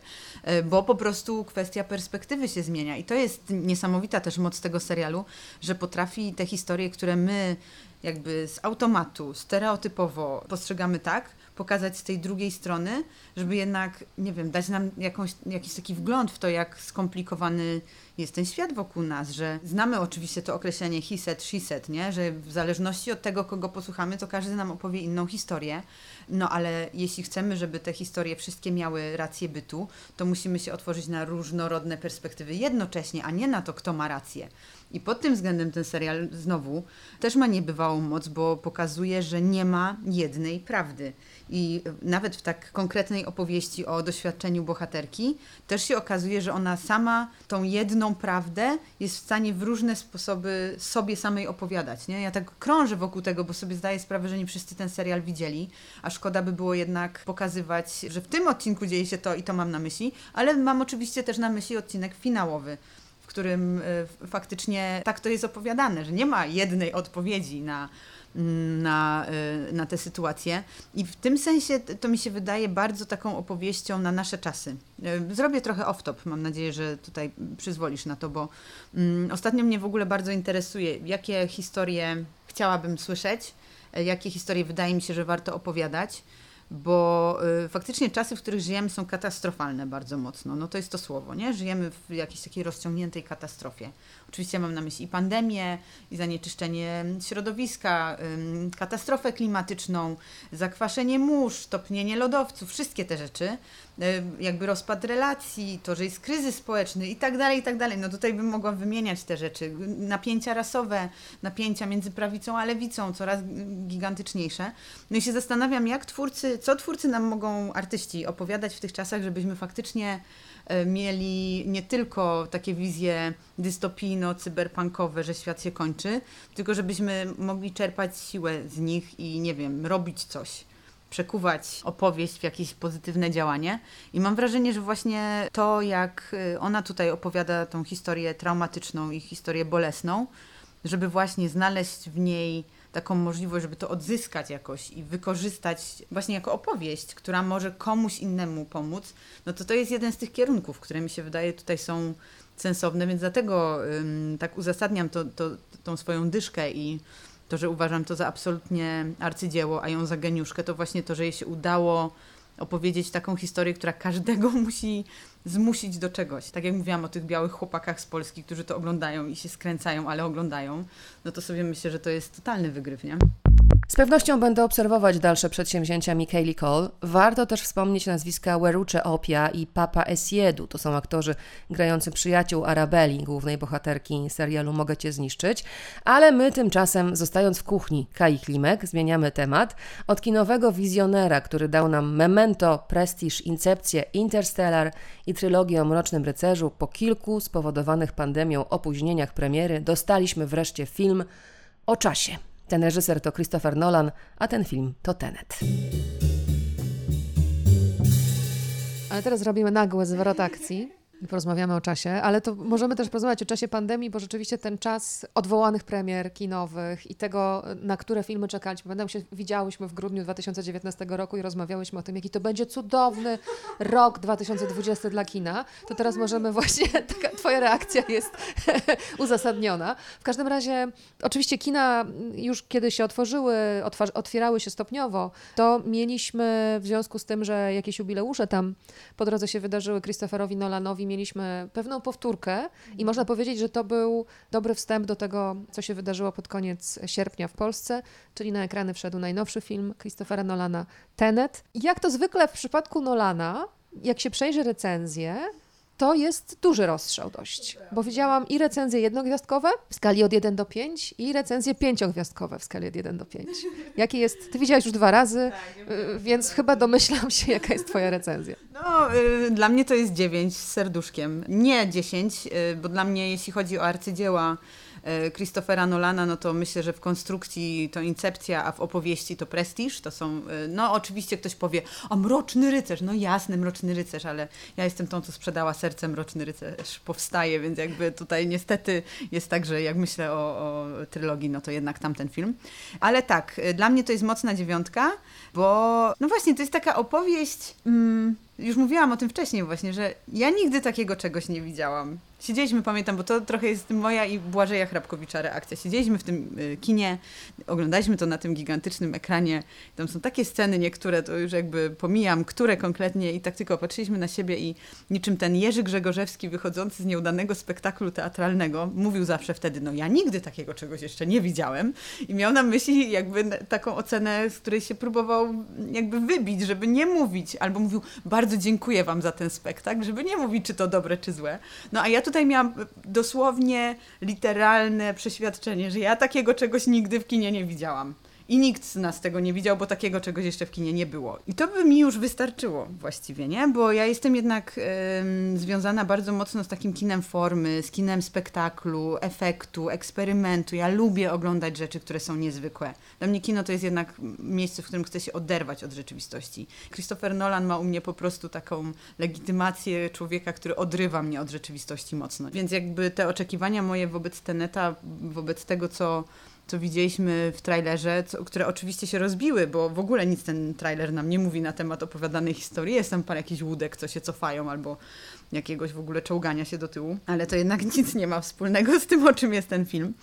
y, bo po prostu kwestia perspektywy się zmienia. I to jest niesamowita też moc tego serialu, że potrafi te historie, które my jakby z automatu, stereotypowo postrzegamy tak, pokazać z tej drugiej strony, żeby jednak, nie wiem, dać nam jakąś, jakiś taki wgląd w to, jak skomplikowany jest ten świat wokół nas, że znamy oczywiście to określenie he said, she said, nie? że w zależności od tego, kogo posłuchamy, to każdy nam opowie inną historię, no ale jeśli chcemy, żeby te historie wszystkie miały rację bytu, to musimy się otworzyć na różnorodne perspektywy jednocześnie, a nie na to, kto ma rację. I pod tym względem ten serial znowu też ma niebywałą moc, bo pokazuje, że nie ma jednej prawdy. I nawet w tak konkretnej opowieści o doświadczeniu bohaterki też się okazuje, że ona sama tą jedną prawdę jest w stanie w różne sposoby sobie samej opowiadać. Nie? Ja tak krążę wokół tego, bo sobie zdaję sprawę, że nie wszyscy ten serial widzieli, a szkoda by było jednak pokazywać, że w tym odcinku dzieje się to i to mam na myśli, ale mam oczywiście też na myśli odcinek finałowy w którym y, faktycznie tak to jest opowiadane, że nie ma jednej odpowiedzi na, na, y, na tę sytuację. I w tym sensie to mi się wydaje bardzo taką opowieścią na nasze czasy. Y, zrobię trochę off-top, mam nadzieję, że tutaj przyzwolisz na to, bo um, ostatnio mnie w ogóle bardzo interesuje, jakie historie chciałabym słyszeć, jakie historie wydaje mi się, że warto opowiadać bo y, faktycznie czasy, w których żyjemy, są katastrofalne bardzo mocno. No to jest to słowo, nie? Żyjemy w jakiejś takiej rozciągniętej katastrofie. Oczywiście mam na myśli i pandemię, i zanieczyszczenie środowiska, katastrofę klimatyczną, zakwaszenie mórz, topnienie lodowców, wszystkie te rzeczy. E, jakby rozpad relacji, to, że jest kryzys społeczny i tak dalej, i tak dalej. No tutaj bym mogła wymieniać te rzeczy. Napięcia rasowe, napięcia między prawicą a lewicą, coraz gigantyczniejsze. No i się zastanawiam, jak twórcy, co twórcy nam mogą, artyści, opowiadać w tych czasach, żebyśmy faktycznie e, mieli nie tylko takie wizje dystopijno-cyberpunkowe, że świat się kończy, tylko żebyśmy mogli czerpać siłę z nich i, nie wiem, robić coś przekuwać opowieść w jakieś pozytywne działanie. I mam wrażenie, że właśnie to, jak y, ona tutaj opowiada tą historię traumatyczną i historię bolesną, żeby właśnie znaleźć w niej taką możliwość, żeby to odzyskać jakoś i wykorzystać właśnie jako opowieść, która może komuś innemu pomóc, no to to jest jeden z tych kierunków, które mi się wydaje tutaj są sensowne, więc dlatego ym, tak uzasadniam to, to, tą swoją dyszkę i to, że uważam to za absolutnie arcydzieło, a ją za geniuszkę, to właśnie to, że jej się udało opowiedzieć taką historię, która każdego musi zmusić do czegoś. Tak jak mówiłam o tych białych chłopakach z Polski, którzy to oglądają i się skręcają, ale oglądają, no to sobie myślę, że to jest totalny wygryw, nie? Z pewnością będę obserwować dalsze przedsięwzięcia Michaeli Cole. Warto też wspomnieć nazwiska Werucze Opia i Papa Esiedu. To są aktorzy grający przyjaciół Arabeli, głównej bohaterki serialu Mogę Cię zniszczyć. Ale my tymczasem, zostając w kuchni Kai Klimek, zmieniamy temat. Od kinowego wizjonera, który dał nam Memento, Prestige, Incepcję, Interstellar i trylogię o Mrocznym Rycerzu, po kilku spowodowanych pandemią opóźnieniach premiery dostaliśmy wreszcie film o czasie. Ten reżyser to Christopher Nolan, a ten film to Tenet. Ale teraz robimy nagły zwrot akcji porozmawiamy o czasie, ale to możemy też porozmawiać o czasie pandemii, bo rzeczywiście ten czas odwołanych premier kinowych i tego, na które filmy czekaliśmy. Pamiętam się, widziałyśmy w grudniu 2019 roku i rozmawiałyśmy o tym, jaki to będzie cudowny rok 2020 dla kina. To teraz możemy właśnie, taka twoja reakcja jest uzasadniona. W każdym razie, oczywiście kina już kiedy się otworzyły, otwierały się stopniowo, to mieliśmy w związku z tym, że jakieś jubileusze tam po drodze się wydarzyły Christopherowi Nolanowi, mieliśmy pewną powtórkę i można powiedzieć, że to był dobry wstęp do tego, co się wydarzyło pod koniec sierpnia w Polsce, czyli na ekrany wszedł najnowszy film Christophera Nolana, Tenet. Jak to zwykle w przypadku Nolana, jak się przejrzy recenzję, to jest duży rozstrzał dość, bo widziałam i recenzje jednogwiazdkowe w skali od 1 do 5 i recenzje pięciogwiazdkowe w skali od 1 do 5. Jaki jest, ty widziałaś już dwa razy, tak, y, więc chyba domyślam się, jaka jest twoja recenzja. No, y, dla mnie to jest 9 z serduszkiem. Nie 10, y, bo dla mnie jeśli chodzi o arcydzieła Christophera Nolana, no to myślę, że w konstrukcji to Incepcja, a w opowieści to Prestige. To są, e, no oczywiście ktoś powie, o Mroczny Rycerz, no jasny Mroczny Rycerz, ale ja jestem tą, co sprzedała serce Mroczny Rycerz powstaje, więc jakby tutaj niestety jest tak, że jak myślę o, o trylogii, no to jednak tamten film. Ale tak, e, dla mnie to jest mocna dziewiątka, bo no właśnie, to jest taka opowieść... Mm, już mówiłam o tym wcześniej właśnie, że ja nigdy takiego czegoś nie widziałam Siedzieliśmy, pamiętam, bo to trochę jest moja i Błażeja Hrabkowicza reakcja. Siedzieliśmy w tym y, kinie, oglądaliśmy to na tym gigantycznym ekranie. Tam są takie sceny, niektóre to już jakby pomijam, które konkretnie i tak tylko patrzyliśmy na siebie i niczym ten Jerzy Grzegorzewski wychodzący z nieudanego spektaklu teatralnego mówił zawsze wtedy, no ja nigdy takiego czegoś jeszcze nie widziałem i miał na myśli jakby taką ocenę, z której się próbował jakby wybić, żeby nie mówić, albo mówił bardzo dziękuję wam za ten spektakl, żeby nie mówić, czy to dobre, czy złe. No a ja tutaj miałam dosłownie literalne przeświadczenie, że ja takiego czegoś nigdy w kinie nie widziałam. I nikt z nas tego nie widział, bo takiego czegoś jeszcze w kinie nie było. I to by mi już wystarczyło właściwie, nie? Bo ja jestem jednak związana bardzo mocno z takim kinem formy, z kinem spektaklu, efektu, eksperymentu. Ja lubię oglądać rzeczy, które są niezwykłe. Dla mnie kino to jest jednak miejsce, w którym chcę się oderwać od rzeczywistości. Christopher Nolan ma u mnie po prostu taką legitymację człowieka, który odrywa mnie od rzeczywistości mocno. Więc jakby te oczekiwania moje wobec Teneta, wobec tego, co co widzieliśmy w trailerze, co, które oczywiście się rozbiły, bo w ogóle nic ten trailer nam nie mówi na temat opowiadanej historii. Jest tam parę jakichś łódek, co się cofają, albo jakiegoś w ogóle czołgania się do tyłu, ale to jednak nic nie ma wspólnego z tym, o czym jest ten film.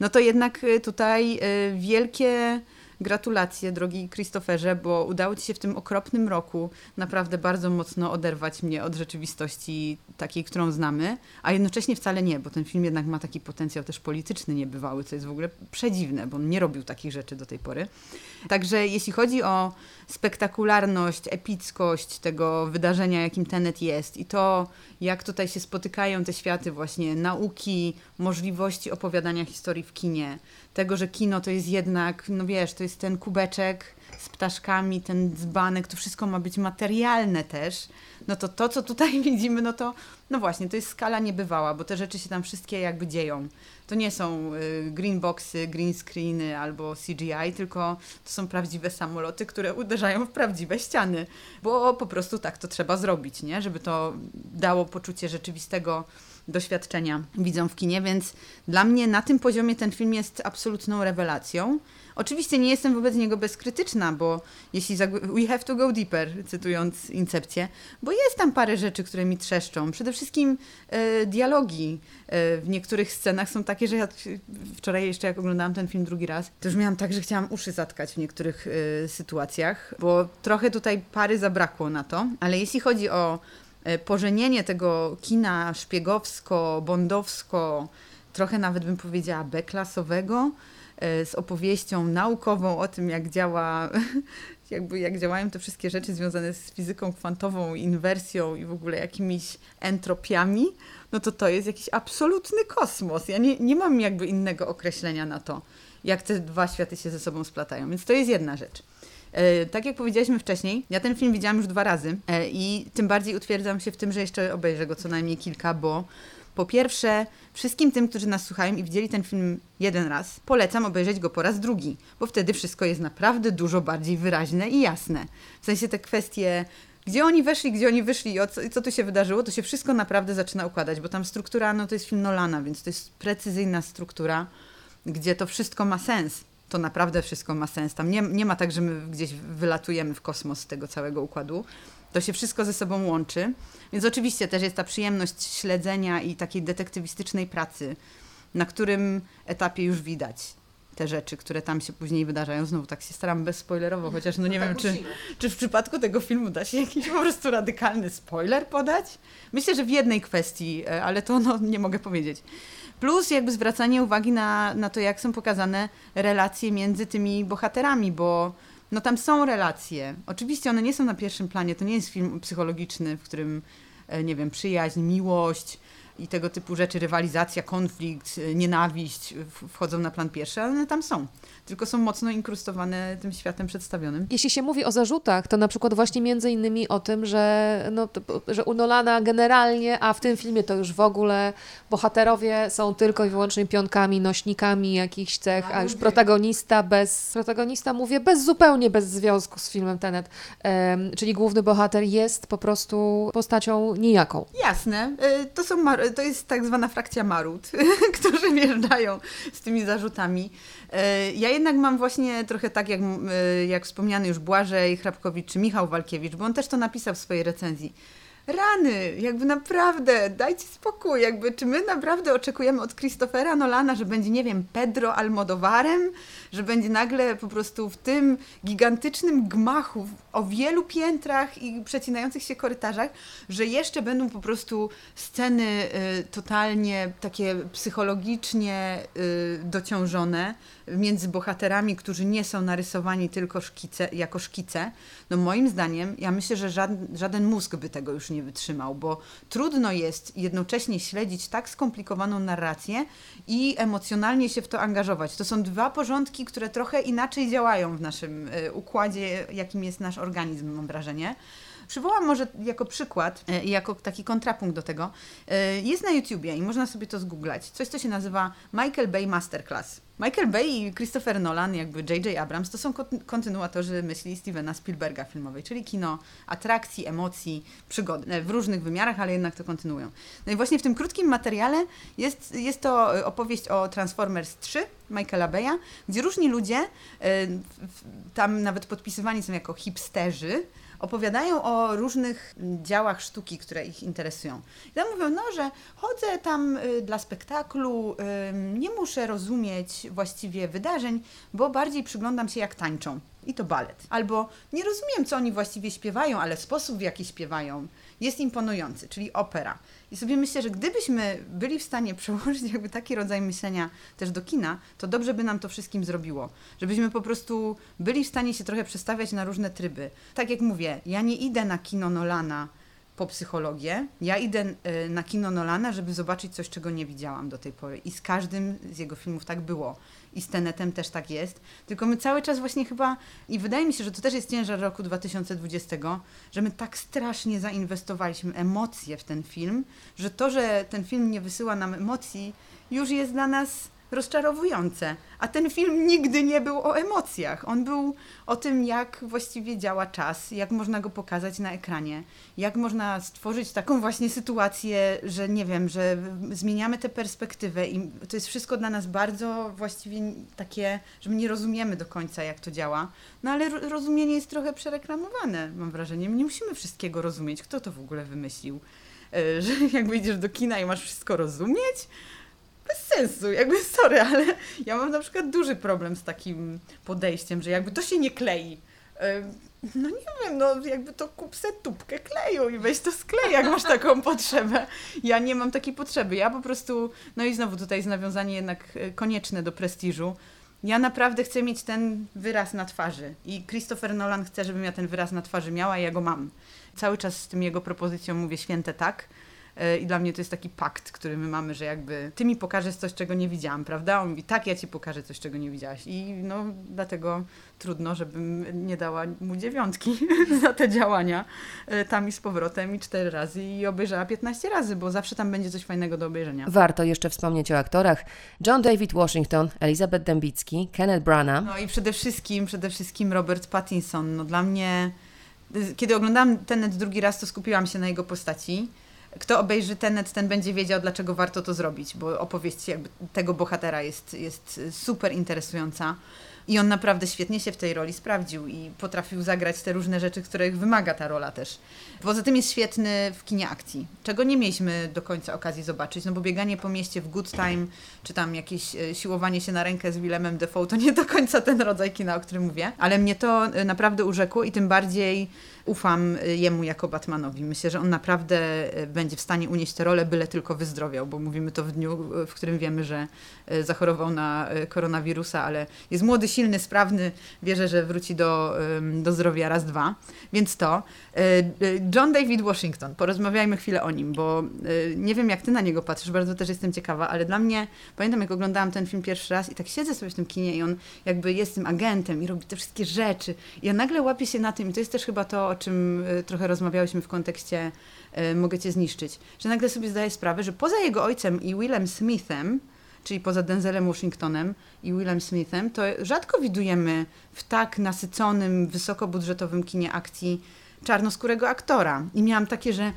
No to jednak y, tutaj y, wielkie Gratulacje, drogi Christopherze, bo udało Ci się w tym okropnym roku naprawdę bardzo mocno oderwać mnie od rzeczywistości takiej, którą znamy, a jednocześnie wcale nie, bo ten film jednak ma taki potencjał też polityczny niebywały, co jest w ogóle przedziwne, bo on nie robił takich rzeczy do tej pory. Także jeśli chodzi o spektakularność, epickość tego wydarzenia, jakim Tenet jest i to, jak tutaj się spotykają te światy właśnie nauki, możliwości opowiadania historii w kinie, tego, że kino to jest jednak, no wiesz, to jest ten kubeczek z ptaszkami, ten dzbanek, to wszystko ma być materialne też, no to to, co tutaj widzimy, no to, no właśnie, to jest skala niebywała, bo te rzeczy się tam wszystkie jakby dzieją. To nie są y, green boxy, green screeny albo CGI, tylko to są prawdziwe samoloty, które uderzają w prawdziwe ściany, bo po prostu tak to trzeba zrobić, nie? Żeby to dało poczucie rzeczywistego doświadczenia widzą w kinie, więc dla mnie na tym poziomie ten film jest absolutną rewelacją. Oczywiście nie jestem wobec niego bezkrytyczna, bo jeśli we have to go deeper, cytując Incepcję, bo jest tam parę rzeczy, które mi trzeszczą. Przede wszystkim e, dialogi e, w niektórych scenach są takie, że ja wczoraj jeszcze jak oglądałam ten film drugi raz, to już miałam tak, że chciałam uszy zatkać w niektórych e, sytuacjach, bo trochę tutaj pary zabrakło na to, ale jeśli chodzi o pożenienie tego kina szpiegowsko-bondowsko, trochę nawet bym powiedziała B-klasowego, e, z opowieścią naukową o tym, jak działa, jakby jak działają te wszystkie rzeczy związane z fizyką kwantową, inwersją i w ogóle jakimiś entropiami, no to to jest jakiś absolutny kosmos. Ja nie, nie mam jakby innego określenia na to, jak te dwa światy się ze sobą splatają. Więc to jest jedna rzecz. E, tak jak powiedzieliśmy wcześniej, ja ten film widziałam już dwa razy e, i tym bardziej utwierdzam się w tym, że jeszcze obejrzę go co najmniej kilka, bo po pierwsze, wszystkim tym, którzy nas słuchają i widzieli ten film jeden raz, polecam obejrzeć go po raz drugi, bo wtedy wszystko jest naprawdę dużo bardziej wyraźne i jasne. W sensie te kwestie gdzie oni weszli, gdzie oni wyszli i co, co tu się wydarzyło, to się wszystko naprawdę zaczyna układać, bo tam struktura, no to jest film Nolana, więc to jest precyzyjna struktura, gdzie to wszystko ma sens to naprawdę wszystko ma sens. Tam nie, nie ma tak, że my gdzieś wylatujemy w kosmos z tego całego układu. To się wszystko ze sobą łączy. Więc oczywiście też jest ta przyjemność śledzenia i takiej detektywistycznej pracy, na którym etapie już widać te rzeczy, które tam się później wydarzają. Znowu tak się staram bezspoilerowo, chociaż no nie no wiem, czy, czy w przypadku tego filmu da się jakiś po prostu radykalny spoiler podać. Myślę, że w jednej kwestii, e, ale to no, nie mogę powiedzieć. Plus jakby zwracanie uwagi na, na to, jak są pokazane relacje między tymi bohaterami, bo no tam są relacje. Oczywiście one nie są na pierwszym planie, to nie jest film psychologiczny, w którym, e, nie wiem, przyjaźń, miłość, i tego typu rzeczy, rywalizacja, konflikt, y, nienawiść wchodzą na plan pierwszy, ale one tam są. Tylko są mocno inkrustowane tym światem przedstawionym. Jeśli się mówi o zarzutach, to na przykład właśnie między innymi o tym, że, no, że u Nolana generalnie, a w tym filmie to już w ogóle bohaterowie są tylko i wyłącznie pionkami, nośnikami jakichś cech, a już protagonista bez, protagonista mówię, bez zupełnie bez związku z filmem Tenet, um, czyli główny bohater jest po prostu postacią nijaką. Jasne. Y, to są to jest tak zwana frakcja marut, którzy wjeżdżają z tymi zarzutami. E, ja jednak mam właśnie trochę tak, jak, e, jak wspomniany już Błażej Hrabkowicz czy Michał Walkiewicz, bo on też to napisał w swojej recenzji. Rany, jakby naprawdę, dajcie spokój, jakby czy my naprawdę oczekujemy od Christophera Nolana, że będzie, nie wiem, Pedro Almodovarem, że będzie nagle po prostu w tym gigantycznym gmachu o wielu piętrach i przecinających się korytarzach, że jeszcze będą po prostu sceny y, totalnie takie psychologicznie y, dociążone między bohaterami, którzy nie są narysowani tylko szkice, jako szkice. No moim zdaniem, ja myślę, że żaden, żaden mózg by tego już nie wytrzymał, bo trudno jest jednocześnie śledzić tak skomplikowaną narrację i emocjonalnie się w to angażować. To są dwa porządki, które trochę inaczej działają w naszym y, układzie, jakim jest nasz organizm, mam wrażenie. Przywołam może jako przykład e, i jako taki kontrapunkt do tego. E, Jest na YouTubie i można sobie to zgooglać. Coś, co się nazywa Michael Bay Masterclass. Michael Bay i Christopher Nolan, jakby J.J. Abrams, to są kon- kontynuatorzy myśli Stevena Spielberga filmowej, czyli kino atrakcji, emocji, przygody e, w różnych wymiarach, ale jednak to kontynuują. No i właśnie w tym krótkim materiale jest, jest to opowieść o Transformers 3 Michaela Baya, gdzie różni ludzie, tam nawet podpisywani są jako hipsterzy, opowiadają o różnych dziełach sztuki, które ich interesują. I tam mówią, no, że chodzę tam y, dla spektaklu, nie muszę rozumieć właściwie wydarzeń, bo bardziej przyglądam się, jak tańczą. I to balet. Albo nie rozumiem, co oni właściwie śpiewają, ale sposób, w jaki śpiewają, jest imponujący, czyli opera. I sobie myślę, że gdybyśmy byli w stanie przełożyć jakby taki rodzaj myślenia też do kina, to dobrze by nam to wszystkim zrobiło. Żebyśmy po prostu byli w stanie się trochę przestawiać na różne tryby. Tak jak mówię, ja nie idę na kino Nolana po psychologię. Ja idę y, na kino Nolana, żeby zobaczyć coś, czego nie widziałam do tej pory. I z każdym z jego filmów tak było. I z Tenetem też tak jest. Tylko my cały czas właśnie chyba, i wydaje mi się, że to też jest ciężar roku 2020, że my tak strasznie zainwestowaliśmy emocje w ten film, że to, że ten film nie wysyła nam emocji, już jest dla nas rozczarowujące. A ten film nigdy nie był o emocjach. On był o tym, jak właściwie działa czas, jak można go pokazać na ekranie, jak można stworzyć taką właśnie sytuację, że nie wiem, że zmieniamy tę perspektywę i to jest wszystko dla nas bardzo właściwie takie, że my nie rozumiemy do końca, jak to działa. No ale ro- rozumienie jest trochę przereklamowane, mam wrażenie. My nie musimy wszystkiego rozumieć. Kto to w ogóle wymyślił? E, Że jakby idziesz do kina i masz wszystko rozumieć? Bez sensu, jakby sorry, ale ja mam na przykład duży problem z takim podejściem, że jakby to się nie klei. No nie wiem, no jakby to kup se tubkę kleju i weź to sklej, jak masz taką potrzebę. Ja nie mam takiej potrzeby, ja po prostu, no i znowu tutaj jest nawiązanie jednak e, konieczne do prestiżu. Ja naprawdę chcę mieć ten wyraz na twarzy i Christopher Nolan chce, żebym ja ten wyraz na twarzy miała i ja go mam. Cały czas z tym jego propozycją mówię święte tak. E, I dla mnie to jest taki pakt, który my mamy, że jakby ty mi pokażesz coś, czego nie widziałam, prawda? On mówi, tak, ja ci pokażę coś, czego nie widziałaś. I no dlatego trudno, żebym nie dała mu dziewiątki za te działania e, tam i z powrotem i cztery razy i obejrzała 15 razy, bo zawsze tam będzie coś fajnego do obejrzenia. Warto jeszcze wspomnieć o aktorach. John David Washington, Elizabeth Dembicki, Kenneth Branagh. No i przede wszystkim, przede wszystkim Robert Pattinson. No dla mnie, kiedy oglądałam Tenet drugi raz, to skupiłam się na jego postaci. Kto obejrzy Tenet, ten będzie wiedział, dlaczego warto to zrobić, bo opowieść tego bohatera jest, jest super interesująca. I on naprawdę świetnie się w tej roli sprawdził i potrafił zagrać te różne rzeczy, których wymaga ta rola też. Poza tym jest świetny w kinie akcji, czego nie mieliśmy do końca okazji zobaczyć, no bo bieganie po mieście w Good Time, czy tam jakieś e, siłowanie się na rękę z Willemem Defoe, to nie do końca ten rodzaj kina, o którym mówię. Ale mnie to e, naprawdę urzekło i tym bardziej ufam e, jemu jako Batmanowi. Myślę, że on naprawdę e, będzie w stanie unieść tę rolę, byle tylko wyzdrowiał, bo mówimy to w dniu, e, w którym wiemy, że zachorował na koronawirusa, ale jest młody, silny, sprawny, wierzę, że wróci do, do zdrowia raz, dwa. Więc to. John David Washington, porozmawiajmy chwilę o nim, bo nie wiem jak ty na niego patrzysz, bardzo też jestem ciekawa, ale dla mnie, pamiętam jak oglądałam ten film pierwszy raz i tak siedzę sobie w tym kinie i on jakby jest tym agentem i robi te wszystkie rzeczy i ja nagle łapię się na tym i to jest też chyba to, o czym e, trochę rozmawiałyśmy w kontekście e, Mogę Cię zniszczyć, że nagle sobie zdaję sprawę, że poza jego ojcem i Willem Smithem, czyli poza Denzelem Washingtonem i Willem Smithem, to rzadko widujemy w tak nasyconym, wysokobudżetowym kinie akcji czarnoskórego aktora. I miałam takie, że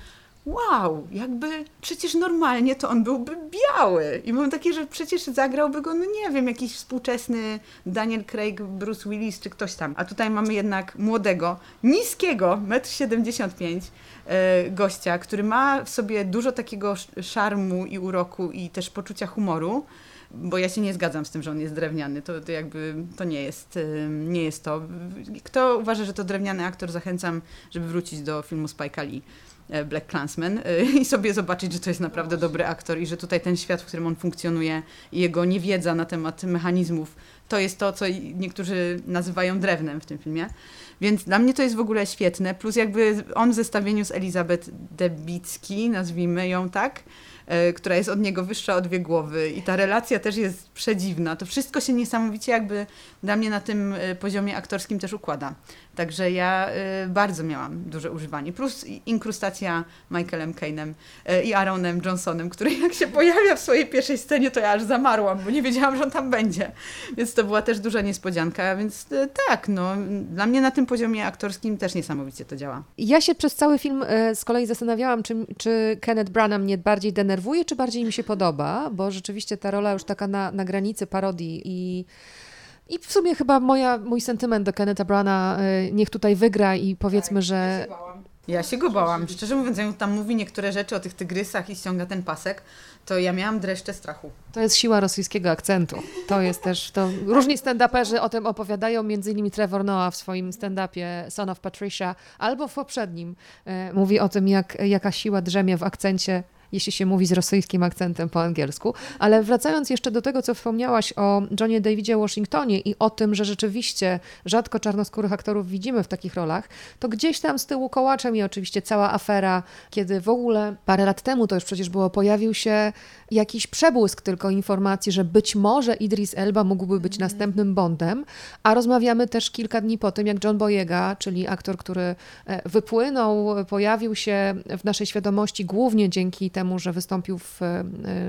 wow, jakby przecież normalnie to on byłby biały. I mam takie, że przecież zagrałby go, no nie wiem, jakiś współczesny Daniel Craig, Bruce Willis czy ktoś tam. A tutaj mamy jednak młodego, niskiego, 1,75 m, e, gościa, który ma w sobie dużo takiego szarmu i uroku i też poczucia humoru bo ja się nie zgadzam z tym, że on jest drewniany. To, to jakby to nie jest, nie jest to. Kto uważa, że to drewniany aktor, zachęcam, żeby wrócić do filmu Spike Lee. E, Black Clansman e, i sobie zobaczyć, że to jest naprawdę dobry aktor i że tutaj ten świat, w którym on funkcjonuje i jego niewiedza na temat mechanizmów, to jest to, co niektórzy nazywają drewnem w tym filmie. Więc dla mnie to jest w ogóle świetne. Plus jakby on w zestawieniu z Elizabeth Debicki, nazwijmy ją tak, która jest od niego wyższa o dwie głowy i ta relacja też jest przedziwna. To wszystko się niesamowicie jakby dla mnie na tym e, poziomie aktorskim też układa. Także ja y, bardzo miałam duże używanie. Plus inkrustacja Michaelem Kane'em i Aaronem Johnsonem, który jak się pojawia w swojej pierwszej scenie, to ja aż zamarłam, bo nie wiedziałam, że on tam będzie. Więc to była też duża niespodzianka, więc tak, no, dla mnie na tym poziomie aktorskim też niesamowicie to działa. Ja się przez cały film z kolei zastanawiałam, czy, czy Kenneth Branagh mnie bardziej denerwuje, czy bardziej mi się podoba, bo rzeczywiście ta rola już taka na, na granicy parodii i i w sumie chyba moja, mój sentyment do Kenneta Brana y, niech tutaj wygra i powiedzmy, że... Ja się go bałam. Szczerze mówiąc, jak tam mówi niektóre rzeczy o tych tygrysach i ściąga ten pasek, to ja miałam dreszcze strachu. To jest siła rosyjskiego akcentu. To jest też, to różni stand-uperzy o tym opowiadają, między innymi Trevor Noah w swoim stand-upie Son of Patricia, albo w poprzednim y, mówi o tym, jak, jaka siła drzemie w akcencie jeśli się mówi z rosyjskim akcentem po angielsku. Ale wracając jeszcze do tego, co wspomniałaś o Johnie Davidzie Washingtonie i o tym, że rzeczywiście rzadko czarnoskórych aktorów widzimy w takich rolach, to gdzieś tam z tyłu kołaczem i oczywiście cała afera, kiedy w ogóle parę lat temu to już przecież było, pojawił się jakiś przebłysk tylko informacji, że być może Idris Elba mógłby być mm. następnym Bondem, a rozmawiamy też kilka dni po tym, jak John Boyega, czyli aktor, który e, wypłynął, pojawił się w naszej świadomości głównie dzięki temu, że wystąpił w e,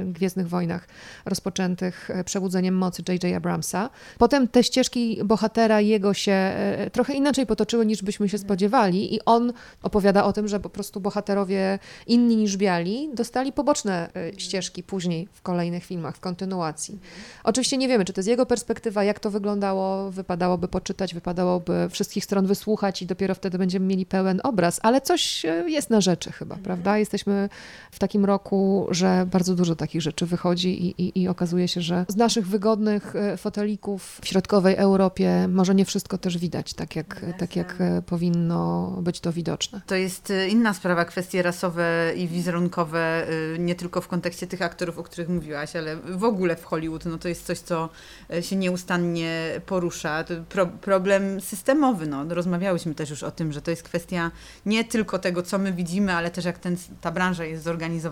Gwiezdnych Wojnach rozpoczętych e, przebudzeniem mocy J.J. Abramsa. Potem te ścieżki bohatera jego się trochę inaczej potoczyły niż byśmy się spodziewali i on opowiada o tym, że po prostu bohaterowie inni niż biali dostali poboczne ścieżki później w kolejnych filmach, w kontynuacji. Oczywiście nie wiemy, czy to jest jego perspektywa, jak to wyglądało, wypadałoby poczytać, wypadałoby wszystkich stron wysłuchać i dopiero wtedy będziemy mieli pełen obraz, ale coś e, jest na rzeczy chyba, prawda? Jesteśmy w takim roku, że bardzo dużo takich rzeczy wychodzi i, i, i okazuje się, że z naszych wygodnych e, fotelików w środkowej Europie może nie wszystko też widać, tak jak, tak jak e, powinno być to widoczne. To jest inna sprawa, kwestie rasowe i wizerunkowe, nie tylko w kontekście tych aktorów, o których mówiłaś, ale w ogóle w Hollywood no to jest coś, co e, się nieustannie porusza. Pro, problem systemowy. No. Rozmawiałyśmy też już o tym, że to jest kwestia nie tylko tego, co my widzimy, ale też jak ten, ta branża jest zorganizowana.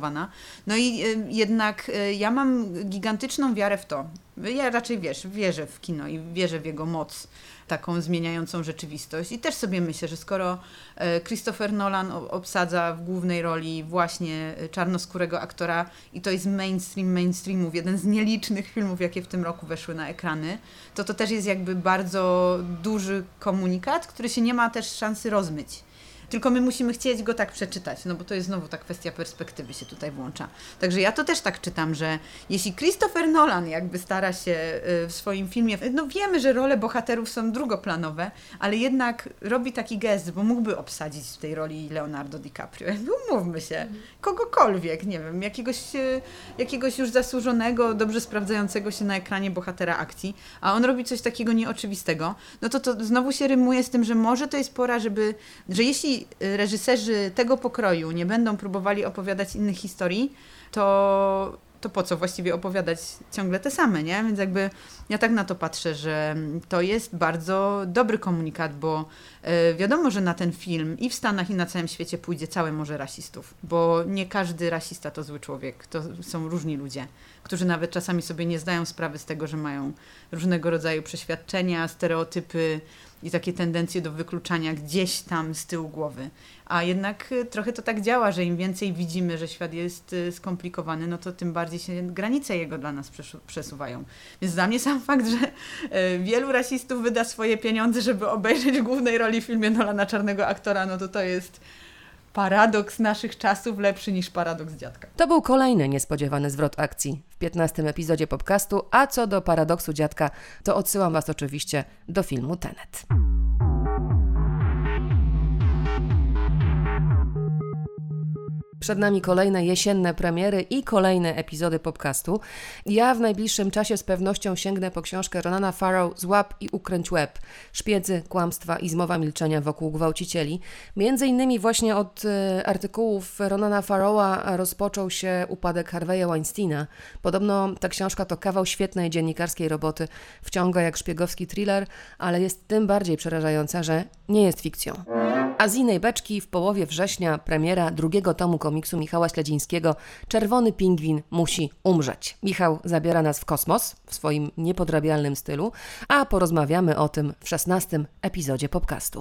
No i e, jednak e, ja mam gigantyczną wiarę w to. Ja raczej wiesz, wierzę w kino i wierzę w jego moc taką zmieniającą rzeczywistość. I też sobie myślę, że skoro e, Christopher Nolan obsadza w głównej roli właśnie czarnoskórego aktora i to jest mainstream mainstreamów, jeden z nielicznych filmów, jakie w tym roku weszły na ekrany, to to też jest jakby bardzo duży komunikat, który się nie ma też szansy rozmyć. Tylko my musimy chcieć go tak przeczytać, no bo to jest znowu ta kwestia perspektywy się tutaj włącza. Także ja to też tak czytam, że jeśli Christopher Nolan jakby stara się y, w swoim filmie, no wiemy, że role bohaterów są drugoplanowe, ale jednak robi taki gest, bo mógłby obsadzić w tej roli Leonardo DiCaprio. Umówmy się, kogokolwiek, nie wiem, jakiegoś, y, jakiegoś już zasłużonego, dobrze sprawdzającego się na ekranie bohatera akcji, a on robi coś takiego nieoczywistego, no to to znowu się rymuje z tym, że może to jest pora, żeby, że jeśli reżyserzy tego pokroju nie będą próbowali opowiadać innych historii, to, to po co właściwie opowiadać ciągle te same, nie? Więc jakby ja tak na to patrzę, że to jest bardzo dobry komunikat, bo e, wiadomo, że na ten film i w Stanach, i na całym świecie pójdzie całe morze rasistów, bo nie każdy rasista to zły człowiek, to są różni ludzie, którzy nawet czasami sobie nie zdają sprawy z tego, że mają różnego rodzaju przeświadczenia, stereotypy, i takie tendencje do wykluczania gdzieś tam z tyłu głowy. A jednak y, trochę to tak działa, że im więcej widzimy, że świat jest y, skomplikowany, no to tym bardziej się granice jego dla nas przesuwają. Więc dla mnie sam fakt, że y, wielu rasistów wyda swoje pieniądze, żeby obejrzeć głównej roli w filmie Nolana Czarnego aktora, no to to jest paradoks naszych czasów lepszy niż paradoks dziadka. To był kolejny niespodziewany zwrot akcji w 15 epizodzie podcastu, a co do paradoksu dziadka, to odsyłam Was oczywiście do filmu Tenet. Przed nami kolejne jesienne premiery i kolejne epizody podcastu. Ja w najbliższym czasie z pewnością sięgnę po książkę Ronana Farrow Złap i ukręć łeb. Szpiedzy, kłamstwa i zmowa milczenia wokół gwałcicieli. Między innymi właśnie od y, artykułów Ronana Farrowa rozpoczął się upadek Harvey'a Weinsteina. Podobno ta książka to kawał świetnej dziennikarskiej roboty. Wciąga jak szpiegowski thriller, ale jest tym bardziej przerażająca, że nie jest fikcją. A z innej beczki w połowie września premiera drugiego tomu komiksu Michała Śledzińskiego Czerwony pingwin musi umrzeć. Michał zabiera nas w kosmos w swoim niepodrabialnym stylu, a porozmawiamy o tym w szesnastym epizodzie podcastu.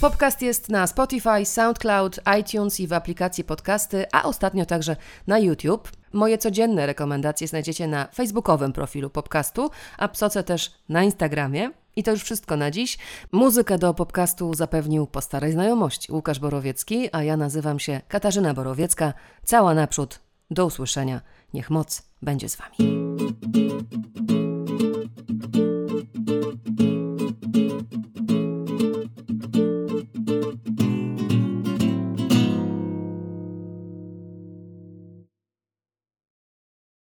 Podcast jest na Spotify, SoundCloud, iTunes i w aplikacji podcasty, a ostatnio także na YouTube. Moje codzienne rekomendacje znajdziecie na facebookowym profilu podcastu, a psoce też na Instagramie. I to już wszystko na dziś. Muzykę do podcastu zapewnił po starej znajomości Łukasz Borowiecki, a ja nazywam się Katarzyna Borowiecka. Cała naprzód. Do usłyszenia. Niech moc będzie z Wami.